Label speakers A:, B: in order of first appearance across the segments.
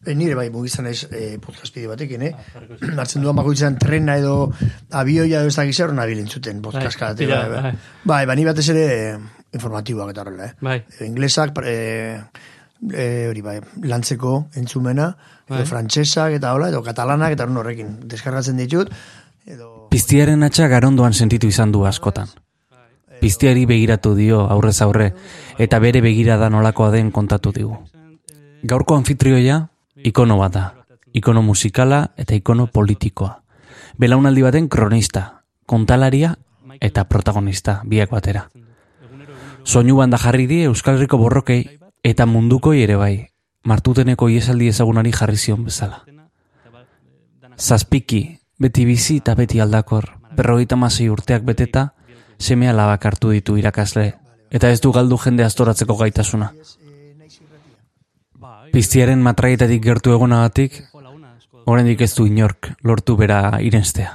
A: E, nire bai, mugizan ez e, podcast bide batekin, eh? Martzen duan bakoitzan trena edo abioia edo ez da gizarro nabil entzuten podcast
B: Bai,
A: bai,
B: tira,
A: bai, bai.
B: bai.
A: bai, bai, ni batez ere eh, informatiboak eta horrela, eh?
B: Bai.
A: E, inglesak, e, e, hori bai, lantzeko entzumena,
B: Bai.
A: edo frantsesak eta hola, edo katalanak eta horrekin deskargatzen ditut, edo...
C: Piztiaren atxa garondoan sentitu izan du askotan. Piztiari begiratu dio aurrez aurre eta bere begirada nolakoa den kontatu digu. Gaurko anfitrioia ikono bat da. Ikono musikala eta ikono politikoa. Belaunaldi baten kronista, kontalaria eta protagonista biak batera. Soinu banda jarri die Euskal Herriko borrokei eta mundukoi ere bai. Martuteneko iesaldi ezagunari jarri zion bezala. Zazpiki, beti bizi eta beti aldakor, berrogeita masei urteak beteta, seme alabak hartu ditu irakasle, eta ez du galdu jende astoratzeko gaitasuna. Piztiaren matraietatik gertu egonagatik, oraindik ez du inork lortu bera irenstea.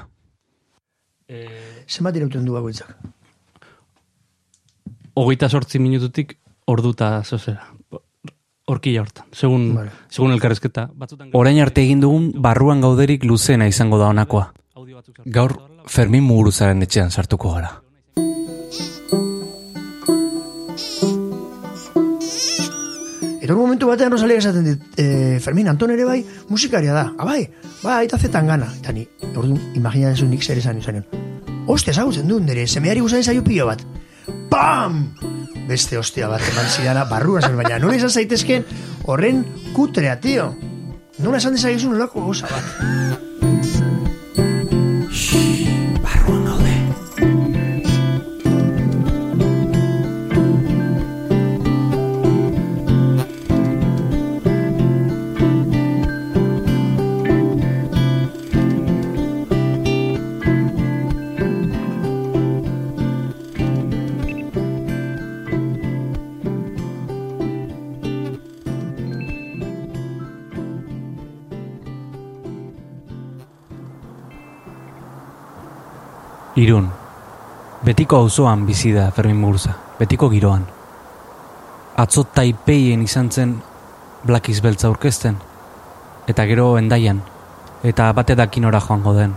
A: Zenbat irauten du bakoitzak?
B: Hogeita sortzi minututik orduta zozera. Horkila hortan, segun,
A: Vale.
B: segun elkarrezketa. Batzutan
C: Orain arte egin dugun barruan gauderik luzena izango da honakoa. Gaur Fermin Muguruzaren etxean sartuko gara.
A: Eta un momentu batean Rosalia esaten dit, e, Fermin, Anton ere bai, musikaria da. Abai, bai, aita zetan gana. Eta ni, orduan, imagina desu nik zer esan izan. Oste, ezagutzen du, nire, semeari guzan zaio pilo bat. Pam! Beste ostia bat, eman zidana, barrua zen, baina nola esan zaitezken horren kutrea, tio. Nola esan dezakezu nolako goza bat.
C: Irun. Betiko auzoan bizi da Fermin Muguruza. Betiko giroan. Atzo taipeien izan zen Blakiz beltza aurkezten. Eta gero endaian. Eta bate dakinora joango den.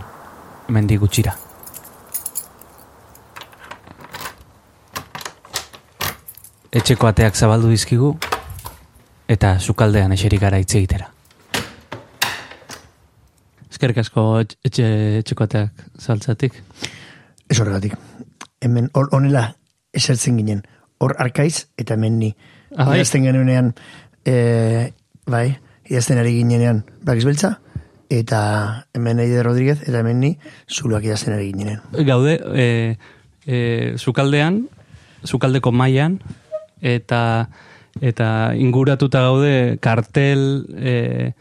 C: Mendi gutxira. Etxeko ateak zabaldu dizkigu. Eta sukaldean eserik gara hitz egitera.
B: Eskerrik asko etxe, etxe, etxekoateak saltzatik.
A: Ez horregatik. Hemen, hor honela, esertzen ginen. Hor arkaiz eta hemen ni.
B: Ah, bai?
A: Idazten genuenean, e, bai, idazten ari ginenean Blakiz Beltza, eta hemen Eide Rodríguez, eta hemen ni zuloak idazten ari ginenean.
B: Gaude, e, e, zukaldean, zukaldeko mailan eta eta inguratuta gaude kartel, e,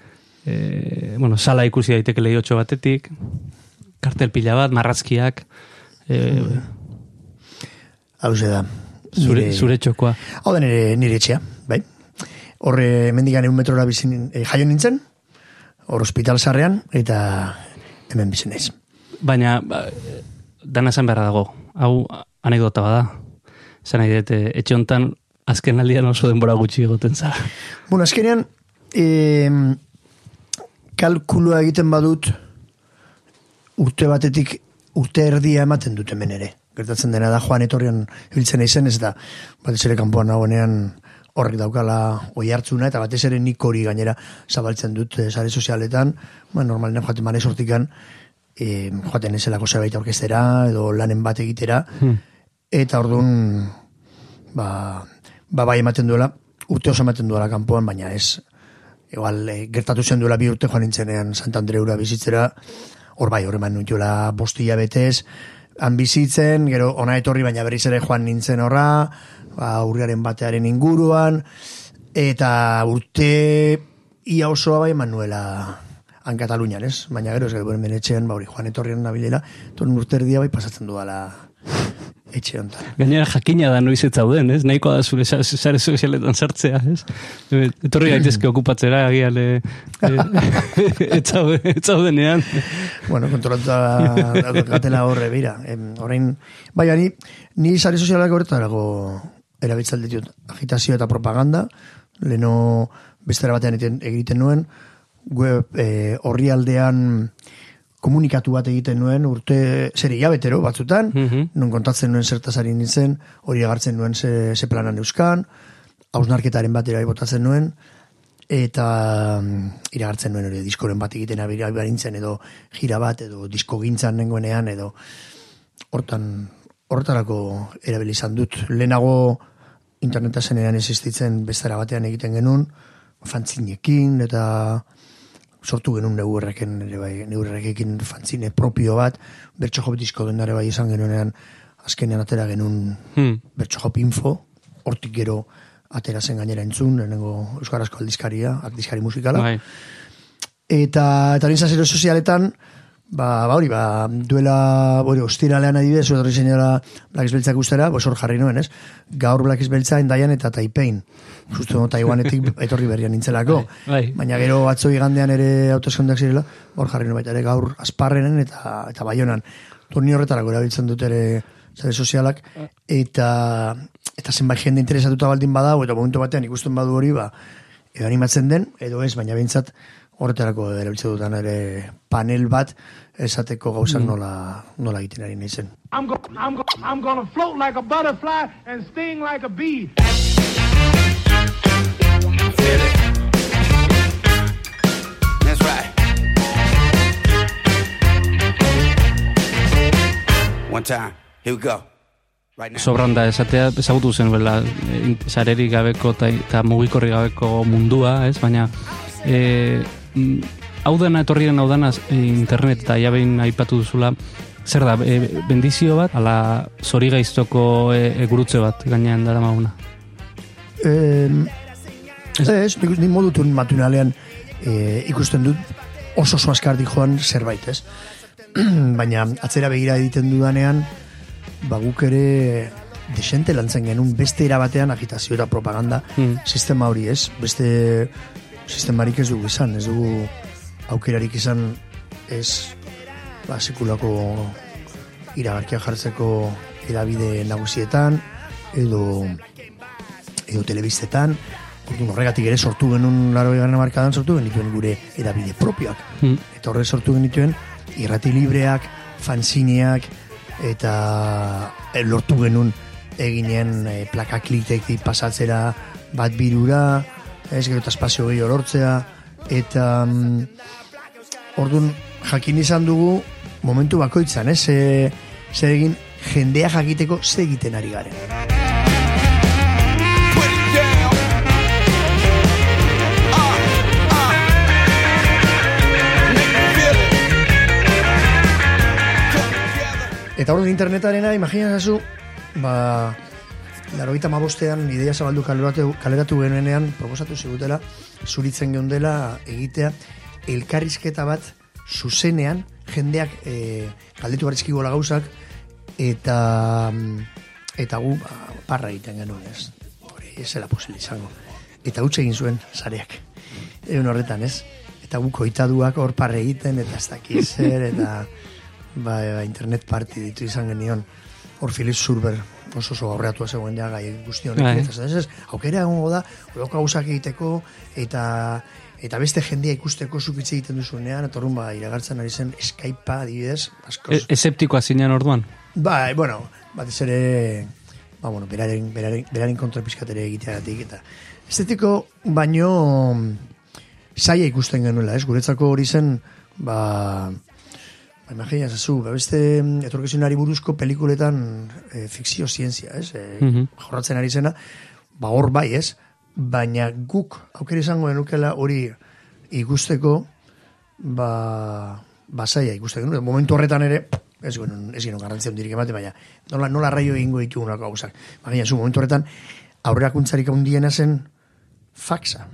B: e, bueno, sala ikusi daiteke lehiotxo batetik, kartel pila bat, marrazkiak, e,
A: Hau da.
B: zure,
A: nire-
B: zure txokoa.
A: Hau da nire, nire etxea, bai. Horre, mendigan egun metrora bizin, e, jaio nintzen, hor hospital sarrean, eta hemen bizin naiz.
B: Baina, ba, dana esan beharra dago. Hau anekdota bada. Zan nahi dut, eh, etxe hontan azken aldian oso denbora gutxi egoten zara.
A: Bueno, azkenean, e, kalkulua egiten badut, urte batetik urte erdia ematen dut hemen ere. Gertatzen dena da joan etorrian ibiltzen izen ez da, batez ere kanpoan nagoenean horrek daukala oi hartzuna, eta batez ere nik hori gainera zabaltzen dut eh, sare sozialetan, ba, normalen joaten mane sortikan, e, joaten ezelako zerbait orkestera, edo lanen bat egitera, eta orduan, ba, ba bai ematen duela, urte oso ematen duela kanpoan, baina ez, igual, e, gertatu zen duela bi urte joan nintzenean Santandreura bizitzera, hor bai, hor eman nuntiola bostila betez, han bizitzen, gero ona etorri, baina berriz ere joan nintzen horra, ba, urriaren batearen inguruan, eta urte ia osoa bai eman nuela han Katalunian, ez? Baina gero ez gero hemen etxean, ba, hori joan etorrian nabilela, torren urte erdia bai pasatzen duela etxe honetan.
B: Gainera jakina da noiz ez zauden, ez? Nahikoa da zure sa- sare sozialetan sartzea, ez? E, Etorri gaitezke okupatzera, agian, e, e, ez zaude- ez zaudenean.
A: bueno, kontrolatuta gatela horre, bira. Em, orain, bai, ni, ni sare sozialak horretarako erabiltzen ditut agitazio eta propaganda, leno bestera batean egiten, egiten nuen, web e, horri aldean komunikatu bat egiten nuen urte zer hilabetero batzutan,
B: Mhm.
A: non kontatzen nuen zertazari nintzen, hori agartzen nuen ze, ze planan euskan, hausnarketaren bat ere botatzen nuen, eta mm, iragartzen nuen hori diskoren bat egiten abira nintzen, edo gira bat, edo disko gintzan nengoenean, edo hortan hortarako erabili izan dut. Lehenago interneta zenean existitzen bestera batean egiten genuen, fantzinekin eta sortu genuen neurreken ere bai, neurrekekin fantzine propio bat, bertso hop disko dendare bai izan genuenean azkenean atera genuen
B: Hmm.
A: bertso hop info, hortik gero atera zen gainera entzun, lehenengo Euskarazko aldizkaria, aldizkari musikala.
B: Bai.
A: Eta eta nintza zero sozialetan, ba, ba hori, ba, duela, hori, ostiralean adibidez, etorri zenera Black Beltzak ustera, pues hor jarri nuen, ez? Gaur Black Beltza endaian eta Taipein. Justo Taiwanetik etorri berrian nintzelako.
B: Bai, bai.
A: Baina gero atzo igandean ere hauteskundeak zirela, hor jarri nuen baita ere gaur asparrenen eta eta baionan. Turni horretarako erabiltzen dut ere sare sozialak eta eta zenbait jende interesatuta baldin badau eta momentu batean ikusten badu hori ba edo animatzen den edo ez baina behintzat horretarako erabiltzen dutan ere panel bat esateko gauzak nola nola egiten ari naizen.
D: I'm go I'm go I'm gonna float like a butterfly and sting like a bee.
E: That's right. One time. Here we go.
B: Sobran da esatea ezagutu zen bela sarerik gabeko eta, mugikorri gabeko mundua, ez? Baina e, mm, hau dena etorri den hau dena e, internet eta ja behin aipatu duzula zer da, e, bendizio bat, ala zori gaiztoko e, e, gurutze bat gainean dara maguna.
A: Eh, ez, nik, nik modu tun matunalean eh, ikusten dut oso oso askardik joan zerbait, ez? Baina atzera begira egiten dudanean, ba guk ere desente lantzen genuen beste era batean agitazio eta propaganda
B: Hmm.
A: sistema hori, ez? Beste sistemarik ez dugu izan, ez dugu aukerarik izan ez ba, sekulako iragarkia jartzeko edabide nagusietan edo edo telebistetan, orduan horregatik ere sortu genuen laro egan markadan sortu genituen gure edabide propioak.
B: Hmm.
A: Eta horre sortu genituen irrati libreak, fanzineak, eta eh, lortu genuen eginen e, plakaklitek pasatzera bat birura, ez gero eta espazio gehi lortzea, eta mm, orduan jakin izan dugu momentu bakoitzan, ez? Ze, zer egin jendea jakiteko ze egiten ari garen. Eta orduan internetarena, imaginazazu, ba, larogeita mabostean ideia zabaldu kaleratu, kaleratu genuenean, proposatu zigutela, zuritzen geundela egitea, elkarrizketa bat zuzenean, jendeak e, galdetu barizkigola gauzak, eta mm, eta gu ba, parra egiten genuen ez. Hori ez zela posible izango. Eta utxe egin zuen sareak. Egun horretan, ez? Eta gu koitaduak hor parre egiten, eta ez dakiz zer, eta ba, internet party ditu izan genion. Hor Philip Surber oso oso aurreatu zegoen ja gai guzti
B: Bai.
A: honekin. Eta ez, aukera egongo da, horoko gauzak egiteko, eta eta beste jendea ikusteko zuk hitz egiten duzunean, eta orrun ba, iragartzen ari zen Skypea, adibidez, askoz.
B: E, eseptikoa zinean orduan.
A: Ba, bueno, batez ere, ba, bueno, beraren, beraren, beraren kontra pizkatere egiteagatik, eta estetiko baino saia ikusten genuela, ez? Guretzako hori zen, ba, ba imagina, zazu, ba, beste mm, etorkizunari buruzko pelikuletan e, fikzio zientzia, ez? E,
B: Mhm.
A: Jorratzen ari zena, ba, hor bai, ez? Baina guk, aukera izango genukela hori ikusteko, ba, ba saia ikusten genuen. Momentu horretan ere, ez genuen, ez genuen garrantzia hundirik emate, baina nola, nola raio egingo ditugulako gauzak. Baina, zu momentu horretan, aurrerakuntzarik handiena zen faxa.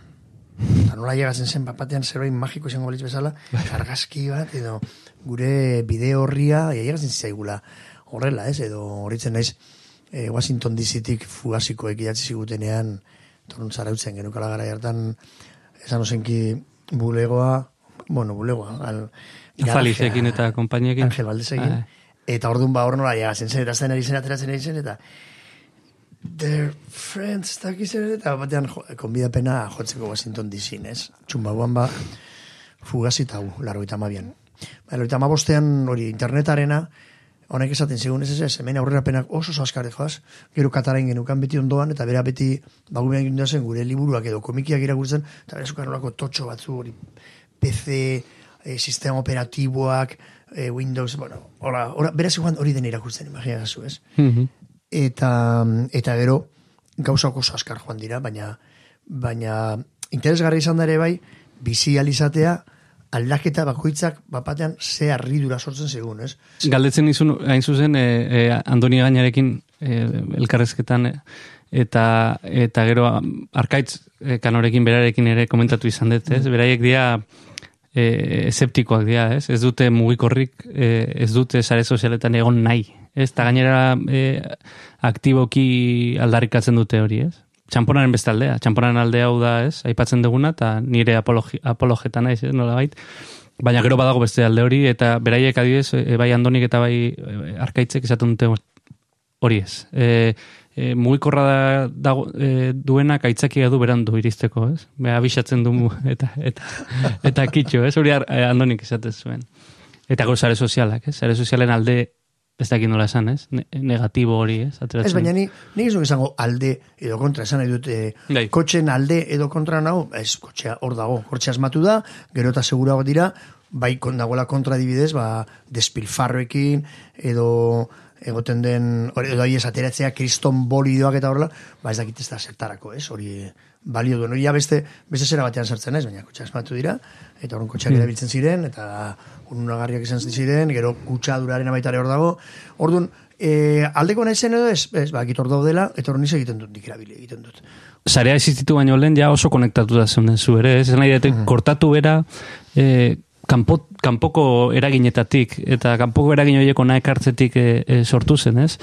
A: Eta nola llegatzen zen, bapatean zerbait magiko izango balitz bezala, argazki bat, edo gure bideo horria, llegatzen zaigula horrela, ez, edo horritzen naiz, e, Washington DC-tik fugazikoek idatzi zigutenean, torun zarautzen genukala gara hartan, esan ozenki bulegoa, bueno, bulegoa, al,
B: Falizekin eta konpainiekin.
A: Angel Valdesekin.
B: Bai.
A: Eta orduan ba hor nola llegatzen zen, eta zen ari zen, ateratzen ari zen, eta their friends, zer, eta batean jo, konbidapena jotzeko Washington DC, ez? Txumbabuan ba, fugazita hau, laro eta amabian. Ba, laro eta amabostean, hori, internetarena, honek esaten zigun ez ez hemen aurrerapenak oso zaskare joaz, gero katarain genukan beti ondoan, eta bera beti bagumean egin zen gure liburuak edo komikiak irakurtzen, eta bera zukan olako totxo batzu, hori, PC, eh, sistema operatiboak, eh, Windows, bueno, hola, hola, bera zuan hori den irakurtzen, imagina zu, ez?
B: Mhm.
A: eta eta gero gauzak oso askar joan dira, baina baina interesgarri izan da ere bai bizi alizatea aldaketa bakoitzak bapatean ze harridura sortzen segun, ez?
B: Galdetzen izun, hain zuzen, e, e, Andoni Gainarekin e, elkarrezketan, eta eta gero arkaitz e, kanorekin berarekin ere komentatu izan dut, ez? Beraiek dira e, eseptikoak dira, ez? Ez dute mugikorrik, e, ez dute sare sozialetan egon nahi, ez? Ta gainera e, aktiboki aldarrikatzen dute hori, ez? Txamponaren beste aldea, txamponaren aldea hau da, ez? Aipatzen duguna, eta nire apologi, apologeta naiz, ez? Nola Baina gero badago beste alde hori, eta beraiek adibidez, e, bai andonik eta bai e, arkaitzek esaten dute hori ez. E, e, mugikorra da, dago, e, duenak aitzakia du berandu iristeko, ez? Be, abixatzen du mu- eta, eta, eta kitxo, ez? Hori ar, e, andonik esaten zuen. Eta gero sozialak, ez? Sare sozialen alde ez dakit nola esan, ez? Ne, negatibo hori, ez? Ateratzen.
A: Ez baina ni, ni ez esango alde edo kontra, esan nahi dut, eh,
B: Bai.
A: kotxen alde edo kontra nago, ez, kotxea hor dago, kotxea asmatu da, gero eta segurago dira, bai dagoela kontra dibidez, ba, despilfarroekin, edo egoten den, hori, edo esateratzea, kriston bolidoak eta horrela, ba ez dakit ez da zertarako, ez, hori balio duen, hori beste, beste zera batean sartzen ez, baina kotxea asmatu dira, eta horren kotxeak erabiltzen ziren, eta ununagarriak izan ziren, gero kutsaduraren abaitare hor dago, orduan, e, aldeko nahi zen edo ez, ez, ba, hor daudela, eta hor niz egiten dut, nik erabili egiten dut.
B: Sarea existitu baino lehen ja oso konektatu da zeunden zu ere, ez? Nahi dut, kortatu bera e, kanpo, kanpoko eraginetatik eta kanpoko eragin horiek ona ekartzetik e, e, sortu zen, ez?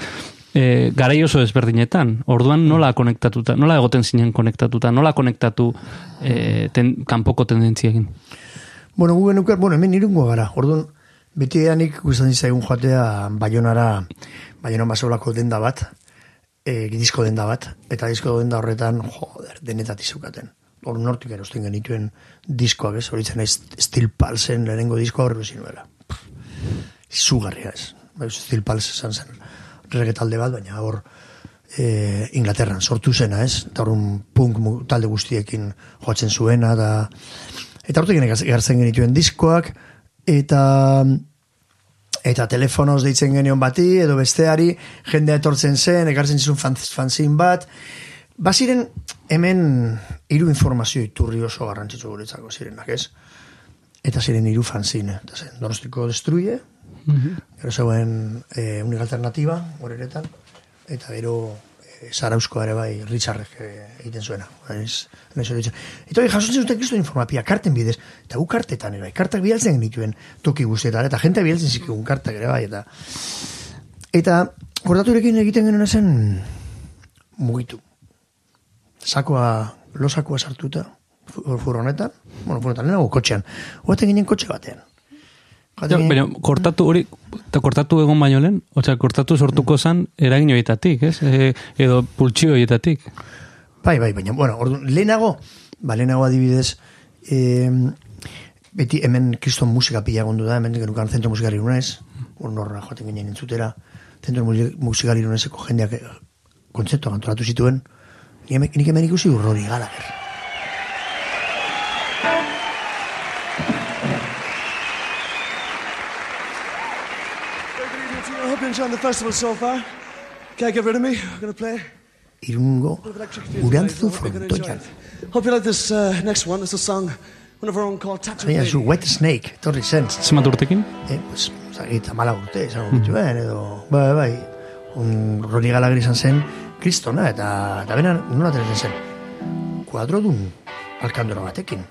B: E, garai oso ezberdinetan, orduan nola konektatuta, nola egoten zinen konektatuta, nola konektatu e, ten, kanpoko tendentziekin.
A: Bueno, gu genuker, bueno, hemen irungo gara. Orduan, beti eanik guztan zaigun joatea Baionara, Baionan basolako denda bat, e, disko denda bat, eta disko denda horretan, joder, denetatik zeukaten. Hor nortik erosten genituen diskoak, ez, horitzen ez Steel Pulsen lehenengo diskoa horre zinuela. Izugarria ez. Bai, Steel Pulse esan zen reggae talde bat, baina hor e, Inglaterran sortu zena, ez? Eta horren punk talde guztiekin joatzen zuena, da... Eta hortik gartzen genituen diskoak, eta eta telefonoz deitzen genion bati, edo besteari, jendea etortzen zen, ekartzen zizun fan, fanzin bat. Baziren, hemen hiru informazio iturri oso garrantzitsu guretzako zirenak, ez? Eta ziren hiru fanzine. Eta zen, Donostiko Destruye, gero zegoen e, Unik Alternativa, horeretan, eta gero e, Zarauzko ere bai, Richardek e, egiten zuena. Ez, ez ditzen. Eta hori jasotzen zuten kristo informapia, karten bidez, eta gu kartetan ere bai, kartak bidaltzen genituen toki guztietan, eta jente bidaltzen zikun kartak ere bai, eta eta kordaturekin egiten genuen zen mugitu. Sakoa, losakoa sartuta, fu- furgonetan, bueno, furgonetan, lehenago kotxean, hoetan ginen kotxe batean. Ginen-
B: Baina, kortatu hori, eta kortatu egon baino lehen, osea, kortatu sortuko zan eragin horietatik, ez? E, edo pultsio horietatik.
A: Bai, bai, baina, bueno, ordu, lehenago, ba, lehenago adibidez, e, beti hemen kriston musika pila gondu da, hemen genukan zentro musikari irunez, horra joaten ginen entzutera, zentro musi- musikari irunezeko jendeak eh, kontzeptuak antolatu zituen, nik hemen, ikusi urrori Gallagher.
F: I hope you enjoyed the festival so far. Can't get rid of me. I'm going to play.
A: Irungo, urantzu frontoian.
F: Hope you like this uh, next one. It's a song, one of our own called Tattoo
A: Baina
F: Lady.
A: zu Wet Snake, torri zen,
B: Zenbat urtekin?
A: eh, pues, zagit, amala urte, esango dituen, edo, bai, bai, un Roni Gallagher izan zen, kristona, eta, eta benan, nola ateratzen zen, kuadrodun alkandora batekin.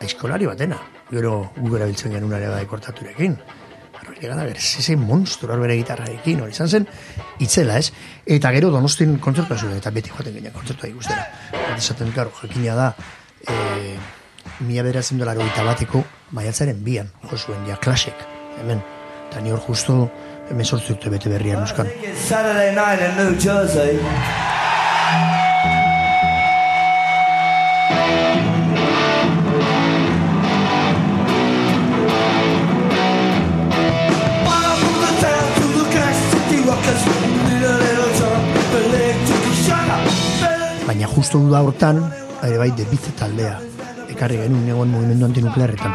A: Aizkolari batena, gero gu erabiltzen genuen ere bai kortaturekin. Roni Gallagher, zezen monstru hor bere gitarrarekin, hori izan zen, itzela, ez? Eta gero donostin kontzertua zuen, eta beti joaten ginen kontzertua ikustera. Esaten, karo, jakina da, e, mila beratzen dolar bateko maiatzaren bian, jo zuen, ja, klasek, hemen. Eta ni hor justo hemen sortzi urte bete berrian euskan.
E: Saturday night in New Jersey.
A: Baina justu duda hortan, ere bai, debitze taldea. Ekarri genuen egon mugimendu antinuklearretan.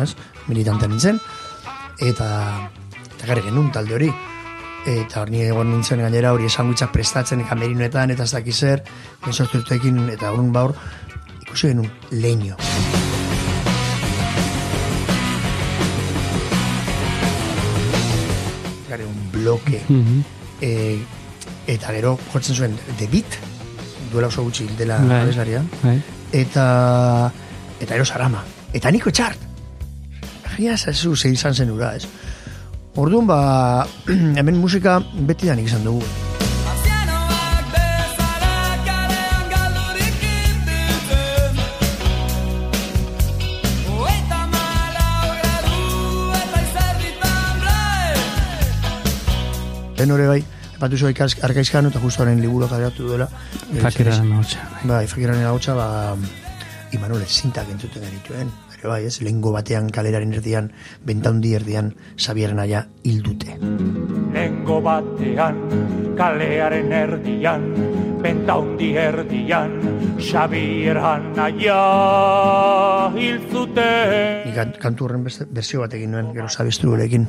A: Ez? Militantea nintzen, eta eta ekarri genuen talde hori. Eta hor egon nintzen gainera hori esanguitzak prestatzen kamerinoetan eta ez dakiz zer, eta horren baur, ikusi genuen leño. Un bloke e, eta gero jotzen zuen The Beat duela oso gutxi dela
B: Bai.
A: abeslaria
B: Bai.
A: eta eta ero sarama eta niko txart Gia zazu ze izan zen ura, ez? Orduan, ba, hemen musika beti da izan dugu. Lehen hori bai, epatu zua arkaizkan eta justu haren liburu kaleratu duela.
B: Fakira notxa.
A: Bai, fakiraren hotza, ba, Imanol zintak entzuten genituen. Ere bai, ez, lehengo batean kaleraren erdian, bentaundi erdian, Xabieren aia hildute.
G: Lengo batean, kalearen erdian, pentaundi erdian, Xabier Hanaia hil zuten.
A: Nik kan- kantu horren beste, berzio bat egin nuen, gero zabestru gurekin.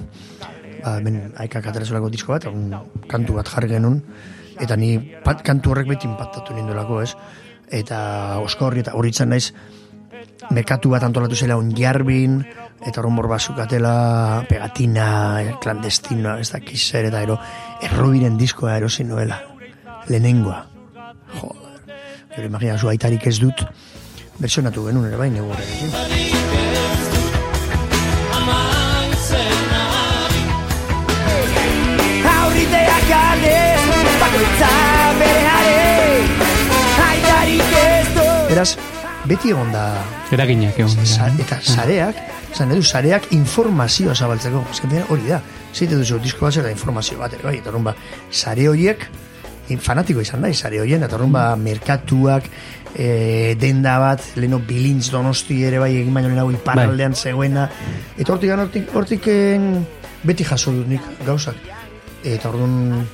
A: Ba, hemen aikak aterazolako disko bat, un kantu bat jarri genuen, eta ni pat, kantu horrek beti impactatu nindolako, ez? Eta osko horri eta horitzen naiz, merkatu bat antolatu zela un jarbin, eta horren borba zukatela, pegatina, clandestina, ez da zer, eta gero, errobiren diskoa erosi noela, lehenengoa. Joder, gero imagina zu aitarik ez dut, versionatu genuen ere bai, negu Beraz, beti egon da
B: Eraginak egon
A: Sa,
B: dira.
A: eta sareak, zan edu, sareak informazioa zabaltzeko. Ezken hori da. Zeite duzu, disko bat da informazio bat, bai, eta orrun ba, sare horiek, fanatiko izan da, sare horien, eta orrun ba, merkatuak, e, denda bat, leno bilintz donosti ere bai, egin baino lehenago iparraldean zegoena, eta hortik, hortik, hortik en, beti jaso dut nik gauzak. Eta orduan,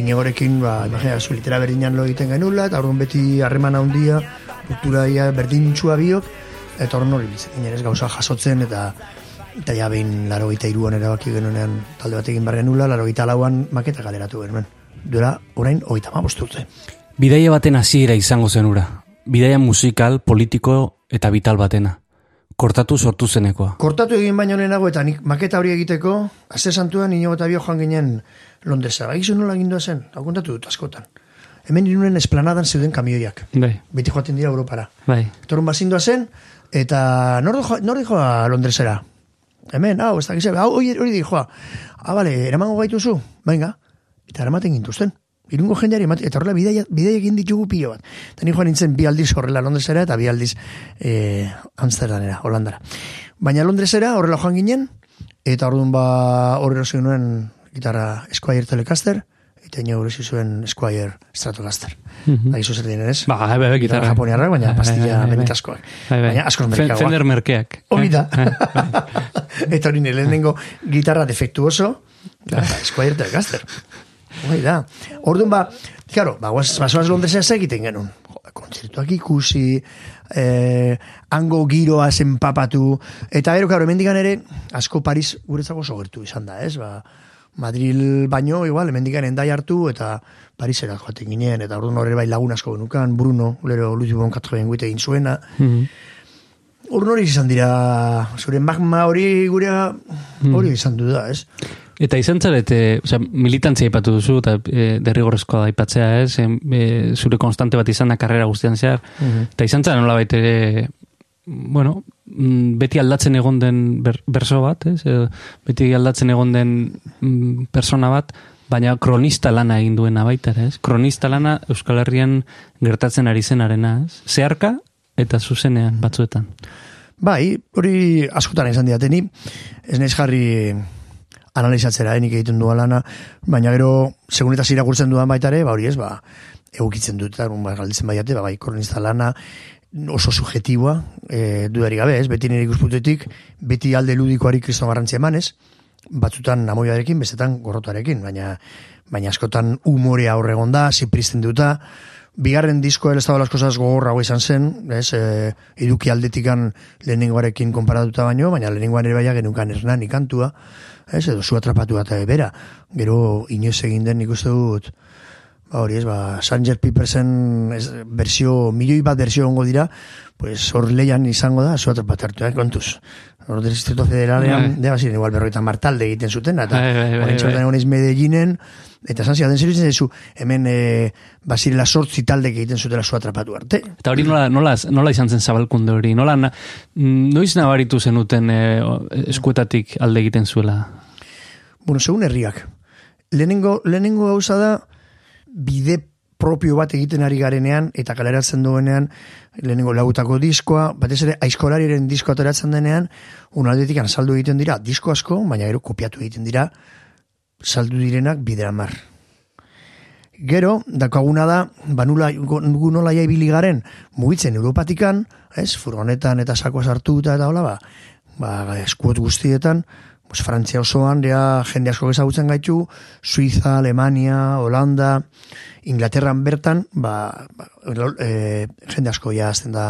A: Inegorekin, ba, imagina, zu litera berdinan lo egiten genula, eta orduan beti harreman handia, kultura ia berdintxua biok, eta orduan hori ez gauza jasotzen, eta eta ja behin laro gita iruan erabaki genuenean talde bat egin behar genula, laro gita lauan maketa galeratu genuen. Duela, orain, hogeita ma urte.
C: Bidaia baten hasiera izango zen ura. Bidaia musikal, politiko eta vital batena. Kortatu sortu zenekoa.
A: Kortatu egin baino lehenago eta nik maketa hori egiteko, aste santuan ino eta bio joan ginen Londresa. Bagizu nola gindua zen, hau kontatu dut askotan. Hemen irunen esplanadan zeuden kamioiak.
B: Bai,
A: Beti joaten dira Europara.
B: bai.
A: Torun bazindua zen, eta nor dijoa Londresera? Hemen, hau, ez da gizebe, hau, hori, dijoa. Ah, bale, eramango gaituzu? Venga, eta eramaten gintuzten. Irungo jendeari eta horrela bidaia, bidaia egin ditugu pilo bat. Eta ni joan nintzen bi aldiz horrela Londresera eta bi aldiz eh, Amsterdamera, Holandara. Baina Londresera horrela joan ginen, eta orduan ba horrela nuen gitarra Squire Telecaster, eta ino horrezi zuen Squire Stratocaster. Mm -hmm. zer diren, ez?
B: Ba, bai, bai, gitarra.
A: japoniarrak, baina
B: Bai,
A: pastilla benetazkoak.
B: Bai, bai.
A: Baina askoz merkeagoak.
B: Fender merkeak.
A: Hori da.
B: Eh,
A: Eta hori nire lehenengo gitarra defektuoso, da, Squire Telecaster. Hori da. Orduan ba, claro, ba, guaz, basoaz Londresa ez egiten genuen. Kontzertuak ikusi, eh, hango giroa zenpapatu, eta gero, claro, hemendikan ere, asko Paris guretzako oso gertu izan da, ez? Ba, Madril baino, igual, hemendikan endai hartu, eta Parisera joaten ginen, eta orduan horre bai lagun asko genukan, Bruno, lero Luis Bon Katro guite egin zuena,
B: Mhm.
A: Urn hori izan dira, zure magma hori gurea, hori izan du da, ez?
B: Eta izan zarete, osea, militantzia aipatu duzu, eta e, derrigorrezkoa da aipatzea, ez? E, zure konstante bat izan da karrera guztian zehar. Eta izan zara nola ere, bueno, mm, beti aldatzen egon den ber, berso bat, ez? Edo, beti aldatzen egon den mm, persona bat, baina kronista lana egin duena baita, ez? Kronista lana Euskal Herrian gertatzen ari zenarena, ez? Zeharka eta zuzenean batzuetan.
A: Bai, hori askotan izan diateni, ez naiz jarri analizatzera, enik egiten duan lana, baina gero, segun eta irakurtzen dudan baita ere, ba hori ez, ba, egukitzen dut, eta ba, galditzen baiate, ba, bai, kronista lana, oso subjetiboa, e, dudari gabe, ez, beti nire ikusputetik, beti alde ludikoari kristo garrantzia emanez, batzutan amoiarekin, bestetan gorrotarekin, baina baina askotan umorea horregon da, zipristen duta, bigarren disko el estado las cosas gogorrago izan zen, ez, e, iduki aldetikan lehenengoarekin konparatuta baino, baina lehenengoan ere baia genukan ernan ikantua, ez, edo zu atrapatu eta bera, gero inoz egin den nik uste dut, ba hori ez, ba, Sanger Pipersen ez, versio, milioi bat versio ongo dira, pues hor leian izango da, zu atrapatu hartu, eh, kontuz. Hor Distrito Federalean,
B: Bai.
A: de baziren, igual berroita martalde egiten zuten, eta
B: Bai, bai, bai, bai.
A: txotan egon Medellinen, eta esan zidaten zer ditzen zu, hemen e, bazirela sortzi taldek egiten zutela zu atrapatu arte.
B: Eta hori nola, nola, nola izan zen zabalkunde hori? Nola, na, mm, noiz nabaritu zenuten e, eskuetatik alde egiten zuela?
A: Bueno, segun herriak. Lehenengo, lehenengo gauza da, bide propio bat egiten ari garenean, eta kaleratzen duenean, lehenengo lagutako diskoa, batez ere aizkolariren diskoa ateratzen denean, unaldetik saldu egiten dira, disko asko, baina gero kopiatu egiten dira, saldu direnak bidera mar. Gero, dakaguna da, banula nola ja ibili garen, mugitzen Europatikan, ez, furgonetan eta sakoa sartu eta eta hola, ba, ba, eskuot guztietan, pues, Frantzia osoan, ja, jende asko ezagutzen gaitu, Suiza, Alemania, Holanda, Inglaterran bertan, ba, ba, e, jende asko ja azten da,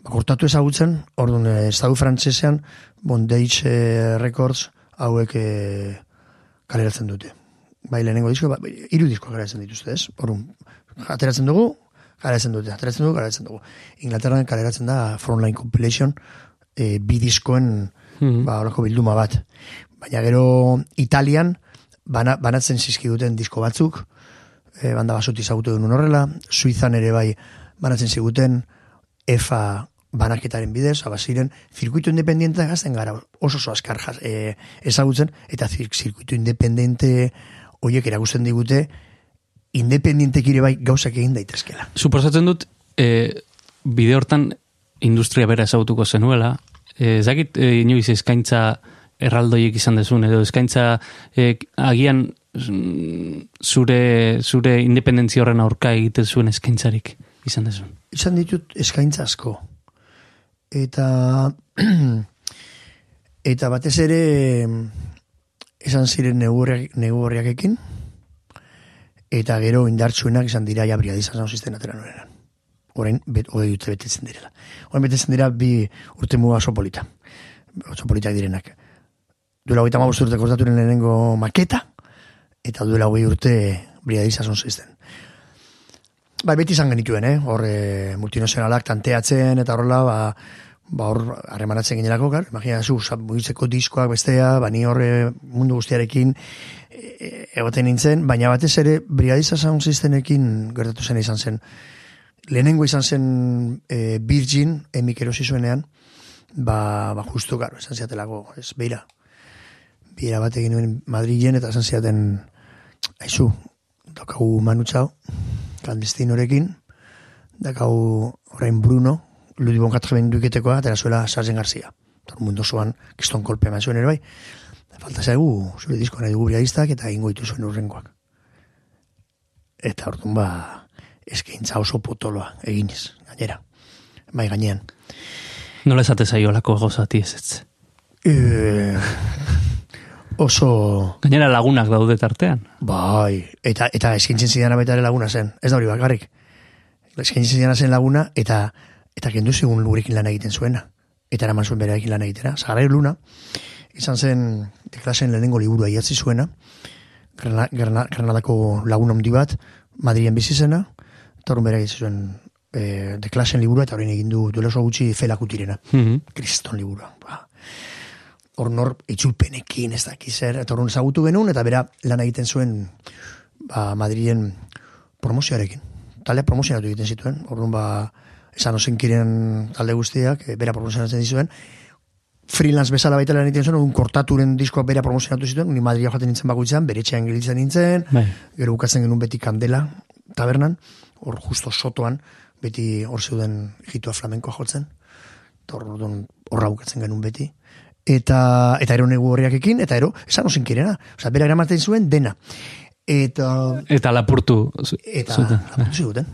A: ba, kortatu ezagutzen, orduan, e, estadu frantzesean, Bondage e, Records, hauek e, kaleratzen dute. Bai, lehenengo disko, ba, hiru disko kaleratzen dituzte, ez? Orduan, ateratzen dugu, kaleratzen dute, ateratzen dugu, kaleratzen dugu. Inglaterran kaleratzen da Frontline Compilation, e, bi diskoen,
B: Mhm.
A: ba, horako bilduma bat. Baina gero Italian bana, banatzen zizkiduten disko batzuk, e, banda basuti zagutu duen horrela, Suizan ere bai banatzen ziguten EFA banaketaren bidez, abaziren, zirkuito independiente gazten gara, oso oso askar jaz, e, ezagutzen, eta zir, zirkuito independente horiek erakusten digute, independientek ere bai gauzak egin daitezkela.
B: Suposatzen dut, e, bide hortan industria bera ezagutuko zenuela, e, zakit e, inoiz eskaintza erraldoiek izan dezun, edo eskaintza e, agian mm, zure, zure independentzia horren aurka egiten zuen eskaintzarik izan dezun.
A: izan ditut eskaintza asko. Eta eta batez ere esan ziren negurriak, negurriakekin eta gero indartsuenak izan dira ja briadizan zan atera norenan. Orain, bet, hogei dute betetzen direla. Orain betetzen dira bi urte muga oso polita. Oso politak direnak. Duela hogeita mabuz urte kortaturen lehenengo maketa, eta duela hogei urte briadizan zan zisten. Bai, beti izan genituen, eh? Hor, e, multinazionalak tanteatzen, eta horrela, ba, ba hor, harremanatzen ginerako, gar? Imagina, zu, mugitzeko diskoak bestea, ba, ni horre mundu guztiarekin e, egoten nintzen, baina batez ere, brigadiza sound systemekin gertatu zen izan zen. Lehenengo izan zen e, Virgin, emik erosi zuenean, ba, ba justu, garo, esan ziatelako, ez, beira, beira bat egin nuen Madrilen, eta esan ziaten, aizu, daukagu Manu Chao, klandestinorekin, dakau orain Bruno, Ludibon Katjaben duiketekoa, atera zuela Sargen Garzia. Tor mundu zoan, kiston kolpe eman zuen ere bai. Falta zaigu, zure disko nahi dugu eta ingo ditu zuen urrengoak. Eta orduan ba, eskaintza oso potoloa eginiz, gainera. Bai gainean.
B: Nola esate zaiolako gozati ez ez.
A: E, oso,
B: Gainera lagunak daude tartean.
A: bai, eta, eta eskaintzen zidana baita ere laguna zen. Ez da hori bakarrik. Eskaintzen zidana zen laguna, eta eta kendu zigun lurekin lan egiten zuena. Eta eraman zuen berarekin lan egitera. Zagarrai Luna, izan zen deklasen lehenengo liburua idatzi zuena, Grana- Grana- Granadako lagun handi bat, Madrien bizi zena, eta horren berak zuen e, deklasen liburua, eta horrein egin du duela oso gutxi felakutirena.
B: Mhm.
A: Kriston liburua. Ba. Hor nor itzulpenekin ez dakiz zer, eta horren ezagutu genuen, eta bera lan egiten zuen ba, Madrien promozioarekin. Talde promozionatu egiten zituen, orduan ba, esan osenkiren talde guztiak, e, bera promozionatzen dizuen, freelance bezala baita lan egiten zuen, un kortaturen diskoa bera promozionatu zituen, ni Madria joaten nintzen bakoitzean, bere etxean gelitzen nintzen,
B: Bai.
A: gero bukatzen genuen beti kandela, tabernan, hor justo sotoan, beti hor zeuden jitua flamenkoa jotzen, hor horra bukatzen genuen beti. Eta, eta ero negu horriakekin, eta ero, esan osin kirena. Osa, bera eramaten zuen dena. Eta,
B: Eta lapurtu
A: eta,
B: zuten.
A: lapurtu ziguten.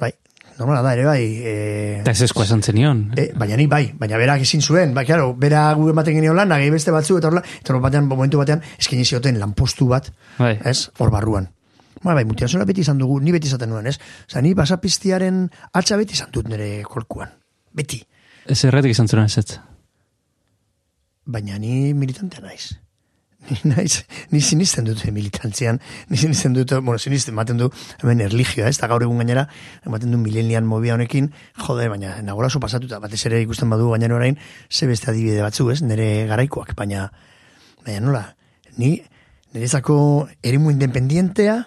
A: Bai, normala da, ere bai. E,
B: Eta ez eskoa esan zenion.
A: E, baina ni bai, baina berak ezin zuen, bai, claro, bera gu ematen genio lan, nahi beste batzu, eta horla, eta hor batean, momentu batean, eskaini zioten lanpostu bat,
B: Bai.
A: ez, hor barruan. Ba, bai, multinazola beti izan dugu, ni beti izaten nuen, ez? Osa, ni basapiztiaren atxa beti izan dut nire kolkuan. Beti.
B: Ez erretik izan zuen ez.
A: Baina ni militantea naiz. Ni naiz, ni sinisten dut militantzian, ni sinisten dut, bueno, sinisten ematen du, hemen erligioa, ez, eta gaur egun gainera, ematen du milenian mobia honekin, jode, baina nagola oso pasatuta, batez ere ikusten badu gainera orain, ze beste adibide batzu, ez, nire garaikoak, baina, baina nola, ni, niretzako erimu independientea,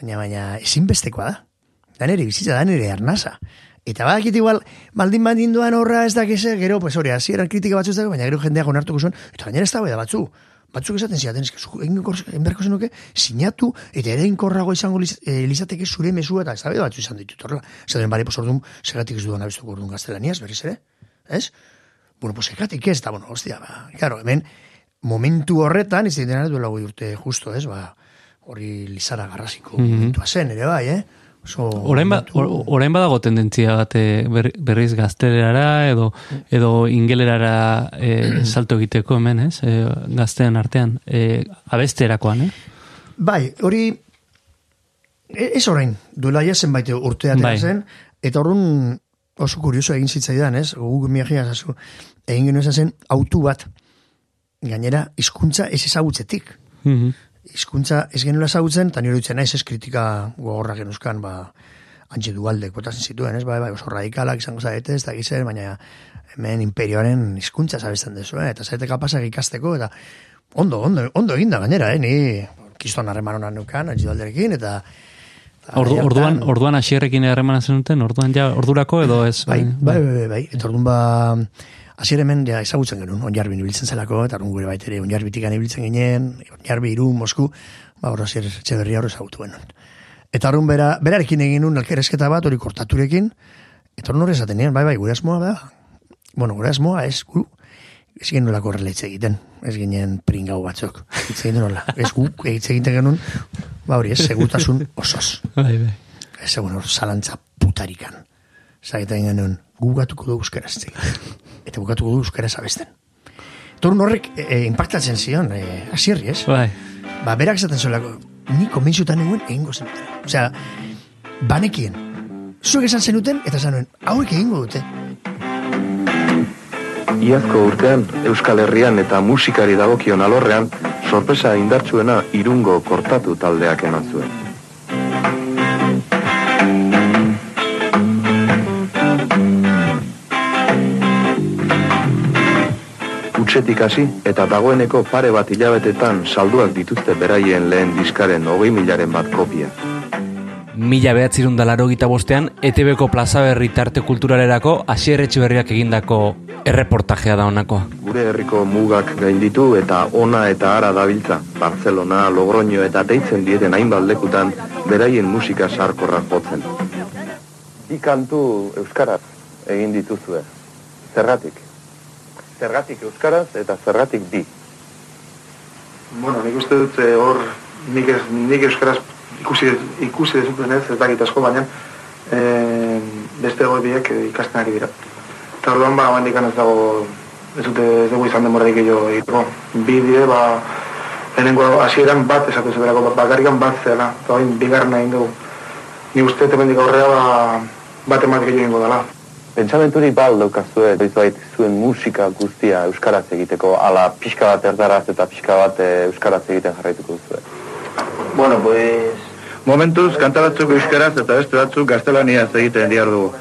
A: baina, baina, ezinbestekoa da. Da nire bizitza, da nire arnasa. Eta badakit igual, baldin baldin duan horra ez dakize, gero, pues hori, hasieran kritika batzu ez dago, baina gero jendeak onartuko zuen, eta gainera ez dago da batzu. Batzuk esaten ziaten, egin berko zenuke, sinatu, eta ere inkorrago izango liz, e, lizateke zure mesua, eta ez da batzu izan ditut horrela. Zaten, bale, pues orduan, segatik ez dudan abestuko orduan gaztelaniaz, berriz ere, ez? Bueno, pues segatik ez, eta, bueno, hostia, ba, claro, hemen, momentu horretan, ez dira duela goi urte justo, ez, ba, hori lizara garrasiko momentua zen, ere bai, eh? Oso
B: Orain, ba, or- orain badago tendentzia bat eh, ber- berriz gaztelerara edo edo ingelerara eh, salto egiteko hemen, ez? Eh, gaztean artean. Eh, abesterakoan, eh?
A: Bai, hori e- ez orain, duela ja zenbait urte atera
B: Bai.
A: zen, eta horren oso kurioso egin zitzaidan, ez? Guk miagia zazu, egin genuen zen autu bat, gainera, hizkuntza ez ezagutzetik.
B: Mhm.
A: Hizkuntza ez genuela ezagutzen, eta nire dutzen naiz ez kritika gogorra genuzkan, ba, antxe dualdek botatzen zituen, ez? Bai, bai, oso radikalak izango zaete, ez da gizen, baina hemen imperioaren hizkuntza zabesten dezu, eh? eta zaete kapasak ikasteko, eta ondo, ondo, ondo eginda gainera, eh? Ni kiston harreman honan neukan, antxe dualderekin, eta
B: Ordu, orduan, orduan asierrekin harremana zenuten, orduan ja ordurako edo ez?
A: Bai, bai, bai, bai, bai. Eta orduan ba, hemen ja ezagutzen genuen, onjarbin ibiltzen zelako, eta orduan gure baitere onjarbitikan ibiltzen ginen, onjarbi iru, Mosku, ba, hor hasier etxeberria hor ezagutu genuen. Eta orduan bera, berarekin egin nun elkerrezketa bat, hori kortaturekin, eta hori esaten nien, bai, bai, gure asmoa da, bueno, gure asmoa ez, gu, ez ginen nolako horrela egiten, ez ginen pringau batzuk, hitz egiten nola, ez gu, hitz egiten genuen, ba hori ez, segurtasun osoz.
B: Bai, bai.
A: Ez hor zalantza putarikan. Zagetan genuen, gu gatuko du euskaraz. Eta bukatuko du euskaraz abesten. Torun horrek e, e, impactatzen zion, e, asierri, ez?
B: Bai.
A: Ba, berak esaten zuelako, ni konbentzutan nengoen egingo zenutela. Osea, banekien. Zuek esan zenuten, eta esan nuen, hauek egingo dute.
H: Iazko urtean Euskal Herrian eta musikari dagokion alorrean sorpresa indartsuena irungo kortatu taldeak eman zuen. Utsetik hasi eta dagoeneko pare bat hilabetetan salduak dituzte beraien lehen diskaren hogei milaren bat kopia.
C: Mila behatzirun da laro gita bostean, ETB-ko plaza berri tarte kulturalerako asier berriak egindako erreportajea da honakoa.
H: Gure herriko mugak gainditu eta ona eta ara dabiltza. Barcelona, Logroño eta deitzen dieten hainbat lekutan beraien musika sarkorra jotzen. Bi kantu euskaraz egin dituzue. Zergatik? Zergatik euskaraz eta zergatik bi.
I: Bueno, nik uste dut eh, hor nik, ez, nik euskaraz ikusi, ikusi dezuten ez, ez dakit asko, baina e, beste goibiek ikasten ari dira. Eta orduan ba, bandik ez dago, ez dute ez dugu izan demorarik gehiago egiteko. Bi dire, ba, lehenengo hasieran bat esatu zeberako, ba, bakarrikan bat zela, eta bigarren egin dugu. Ni uste temendik aurrera ba, bat emat gehiago dela.
H: Pentsamenturik bal daukazue, doizbait zuen musika guztia euskaraz egiteko, ala pixka bat erdaraz eta pixka bat eh, euskaraz egiten jarraituko duzue.
I: Bueno, pues...
J: Momentuz, kanta batzuk euskaraz eta beste batzuk gaztelaniaz egiten diar dugu.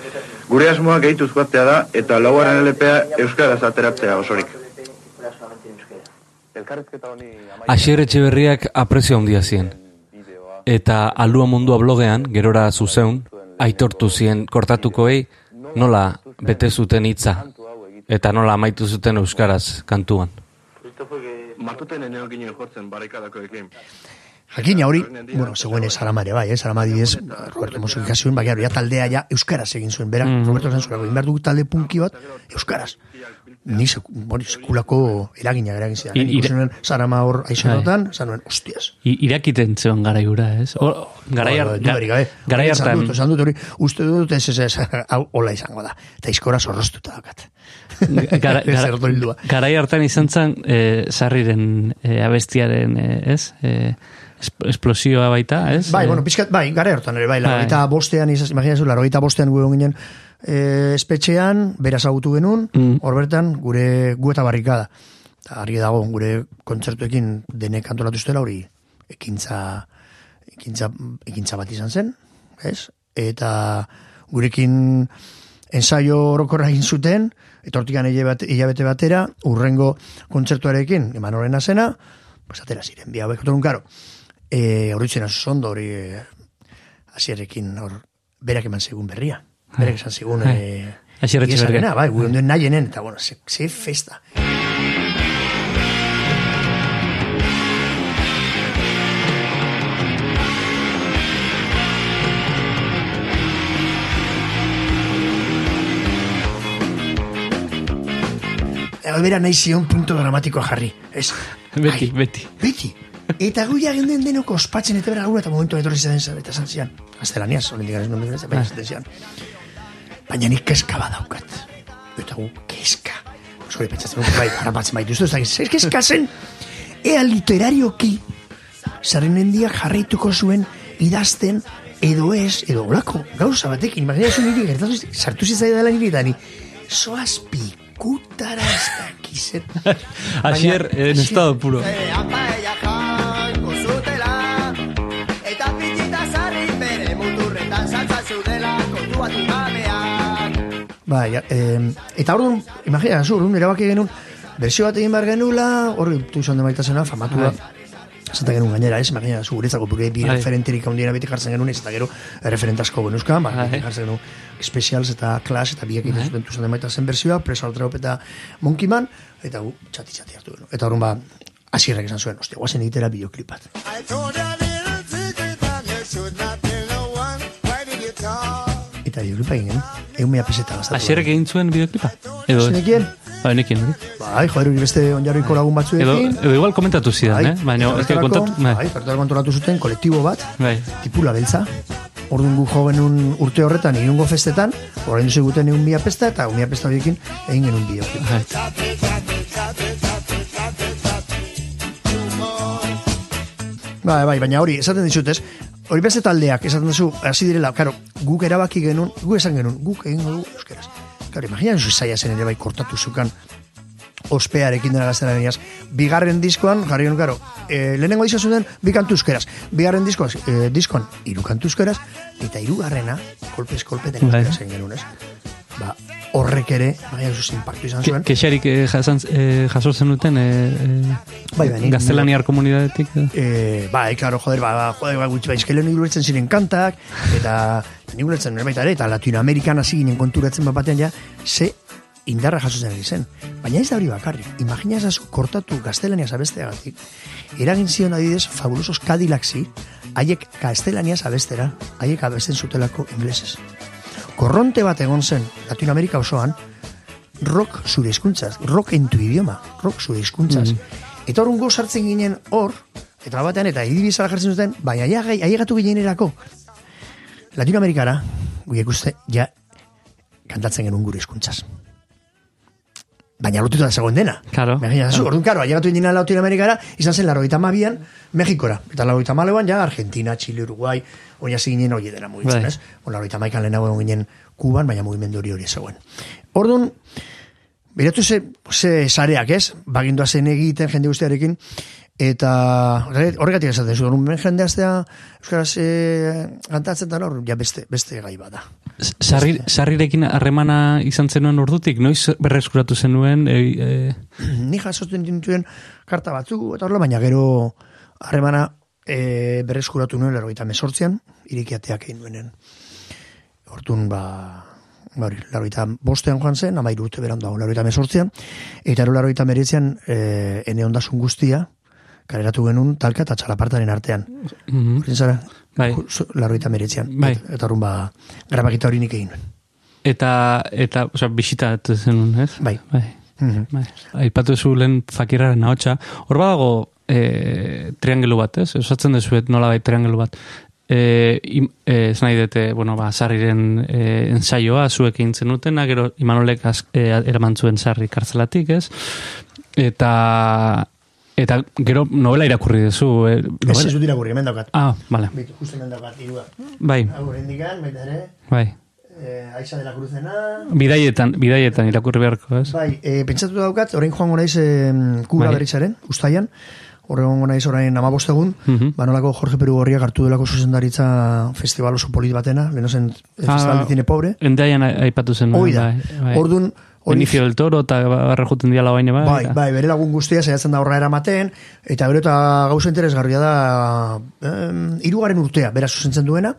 J: Gure asmoa gehituz joatea da eta lauaren LPA euskaraz ateratzea osorik.
C: Asier Etxeberriak aprezio handia zien. Eta alua mundua blogean, gerora zuzeun, aitortu zien kortatukoei, nola bete zuten hitza. Eta nola amaitu zuten euskaraz kantuan.
H: Matuten eneokinen jotzen barikadakoekin.
A: Jakina hori, bueno, zegoen ez Arama ere bai, ez Arama adibidez, Roberto Mosso ikasi baina taldea ja euskaraz egin zuen, bera,
B: Mm.
A: Roberto behar dugu talde punki bat, euskaraz. Ni sekulako eragina eragin zidan.
B: I-
A: I,
B: ire-
A: Ikusi Sarama hor aizonotan, esan nuen, hostias.
B: I, irakiten zeon garai hura, ez? O, garai,
A: Bueno,
B: har-
A: dudarik gabe.
B: garai
A: Esan
B: hartan,
A: dut, esan dut hori, uste dut ez ez ez, hau hola izango da. Eta izkora zorroztuta daukat.
B: gara, gara, garai hartan izan zen eh, sarriren eh, abestiaren, eh, ez? Esp- esplosioa baita, ez?
A: Bai,
B: Eh,
A: bueno, pizkat, bai, gara hortan ere, bai,
B: Bai.
A: larogeita bostean, izaz, imaginazu, larogeita bostean gu ginen e, espetxean, beraz agutu genuen,
B: Mm.
A: hor bertan, gure gu eta barrikada. Eta argi dago, gure kontzertuekin denek antolatu zutela hori ekintza, ekintza, ekintza bat izan zen, ez? Eta gurekin ensaio orokorra egin zuten, eta hortikan hilabete, batera, urrengo kontzertuarekin, eman horrena zena, pues atera ziren, bi hauek, karo, e, horretzen ondo hori e, hasierekin hor berak eman zigun berria. Berak esan zigun e,
B: Asier Etxeberria.
A: iesarena, bai, gure onduen nahienen, eta bueno, ze, ze festa. Eta bera nahi zion punto dramatikoa jarri. Ez,
B: Beti, beti.
A: Beti. Eta gu ja genden denok ospatzen eta bera eta momentu etorri zen zen eta esan zian. Gaztelaniaz, hori dikaren nuen bezala, baina esaten zian. Baina nik keska badaukat. Eta gu, keska. Zori pentsatzen bai, harapatzen baitu, ez da, zer keska zen, ea literarioki, zarrenendiak jarraituko zuen idazten, edo ez, edo olako, gauza batekin, imaginazu niri, gertatu, sartu zitzaidala niri, eta ni, soaz pikutara ez dakizen.
B: Asier, en estado puro.
K: Eta gabeak
A: Bai, em, eta orduan, imagina, zu, orduan erabaki genuen, berzio bat egin behar genula, hori tu izan demaitasena, famatu da. Zata genuen gainera, ez, imagina, zu, guretzako bure bi
B: Bai.
A: referenterik handiena beti jartzen genuen, ez eta gero referentazko genuzka, ba,
B: Bai.
A: jartzen genuen specials eta class eta biek egiten zuten tu izan demaitazen berzioa, presa altraup eta monkey man, eta gu, txati txati hartu genuen. Eta orduan ba, asierrek esan zuen, ostia, guazen egitera bideoklipat.
K: I told you a little secret and you should not tell no one Why did you talk?
A: Eta bideoklipa egin genuen, egun mea peseta gastatu.
B: Asierrek egin zuen bideoklipa? Edo, ez?
A: Zenekien?
B: Bai, nekien, hori.
A: Bai, joder, hori beste onjarriko lagun batzuekin.
B: edo igual komentatu zidan, eh? Baina, ez que kontatu... Bai,
A: Bai, horretarako antolatu zuten kolektibo bat,
B: bai.
A: tipula beltza. Orduan gu jo genuen urte horretan irungo festetan, orain duzu guten egun mila pesta, eta mila pesta horiekin egin genuen bideoklip.
B: Bai.
A: Bai, bai, baina hori, esaten dizut ez, hori beste taldeak, esaten duzu, hasi direla, karo, guk erabaki genuen, guk esan genuen, guk egingo dugu euskeraz. Karo, imagina duzu zaila zen ere bai kortatu zukan ospearekin dena gaztelaniaz. Bigarren diskoan, jarri genuen, karo, e, lehenengo disko zuten, bi kantu euskeraz. Bigarren diskoan, e, diskoan, hiru kantu euskeraz, eta hirugarrena, kolpez kolpe den
B: Bai.
A: euskeraz egin genuen, ez? Ba, horrek ere, baina duzu impactu izan
B: Ke,
A: zuen.
B: kexarik eh, jasan, eh, jaso zenuten eh, eh,
A: Bai, bai, nik-
B: gaztelaniar komunidadetik. eh?
A: Eh, bai, claro, joder, ba, joder, ba, gutxi, ba, izkelen nik ulertzen ziren kantak, eta nik ulertzen nire baita ere, eta Latinoamerikan hasi ginen konturatzen bat batean ja, ze indarra jasotzen ari zen. Baina ez da hori bakarri. Imagina ezazu kortatu gaztelaniaz abesteagatik, eragin zion adidez fabulosos Cadillacsy, haiek gaztelaniaz abestera, haiek abesten zutelako inglesez. Korronte bat egon zen Latinoamerika osoan, rock zure hizkuntzaz, rock en tu idioma, rock zure hizkuntzaz. Eta horren go sartzen ginen hor, eta batean, eta idibizara jartzen zuten, baina aiagai- ailegatu ginen erako. Latinoamerikara, guiek uste, ja, kantatzen genuen gure hizkuntzaz. Baina lotuta da zegoen dena.
B: Claro.
A: Imagina, zu, orduan, karo, ailegatu ginen Latinoamerikara, izan zen larogeita mabian, Mexikora. Eta larogeita maleuan, ja, Argentina, Chile, Uruguay, hori hasi ginen hori dena mugitzen,
B: Bai.
A: ez? Bueno, larogeita maikan lehenago egon ginen Kuban, baina mugimendu hori hori zegoen. Orduan, Biratu ze, ze sareak, ez? Bagindoa zen egiten jende guztiarekin, eta horre- horregatik esaten zu, orduan jende aztea Euskaraz e, kantatzen da hor, ja beste, beste gai bada.
B: Sarri, sarrirekin harremana izan zenuen ordutik, noiz berreskuratu zenuen, e, e,
A: Ni jasotzen dintuen karta batzu, eta horrela, baina gero harremana e, berreskuratu nuen, lero eta mesortzian, irikiateak egin nuenen. Hortun, ba, Hori, laroita bostean joan zen, amairu urte berandu dago, laroita mesortzean, eta ero laroita meretzean, e, ene ondasun guztia, kaleratu genuen talka eta txalapartaren artean.
B: Mhm.
A: Horren zara?
B: Bai.
A: Laroita meretzean.
B: Bai.
A: Eta, eta horren ba, grabakita hori nik egin.
B: Eta, eta, osea, bisita zenun, ez?
A: Bai.
B: Bai.
A: Mhm.
B: bai. Aipatu zu lehen fakiraren ahotsa. Hor badago e, triangelu bat, ez? Osatzen dezuet nola bai triangelu bat. E, im, e, ez nahi dute, bueno, ba, sarriren e, ensaioa, zuek egin zenutena, gero Imanolek az, e, eraman zuen sarri kartzelatik, ez? Eta, eta gero novela irakurri duzu. E,
A: Ez ez dut irakurri, hemen daukat.
B: Ah, vale.
A: Bitu, justo hemen daukat, irua.
B: Bai.
A: Hau, indikan, baita ere,
B: Bai.
A: eh, Aixa de la Cruzena,
B: Bidaietan, bidaietan irakurri beharko, ez?
A: Bai, e, pentsatu daukat, orain joango naiz e, kura
B: Bai.
A: berritzaren, ustaian, horregongo naiz orain amabost egun,
B: Mhm.
A: banolako Jorge Peru Gorriak hartu delako zuzendaritza festival oso polit batena, leheno zen el
B: Ah,
A: festival de cine pobre.
B: Endaian aipatu zen.
A: Hoi da. Ordun, hori-
B: Benicio del Toro eta barra juten diala baina bai.
A: Bai, bai, bere lagun guztia saiatzen da horra eramaten, eta gero eta gauza interesgarria da em, irugaren urtea, bera zuzentzen duena,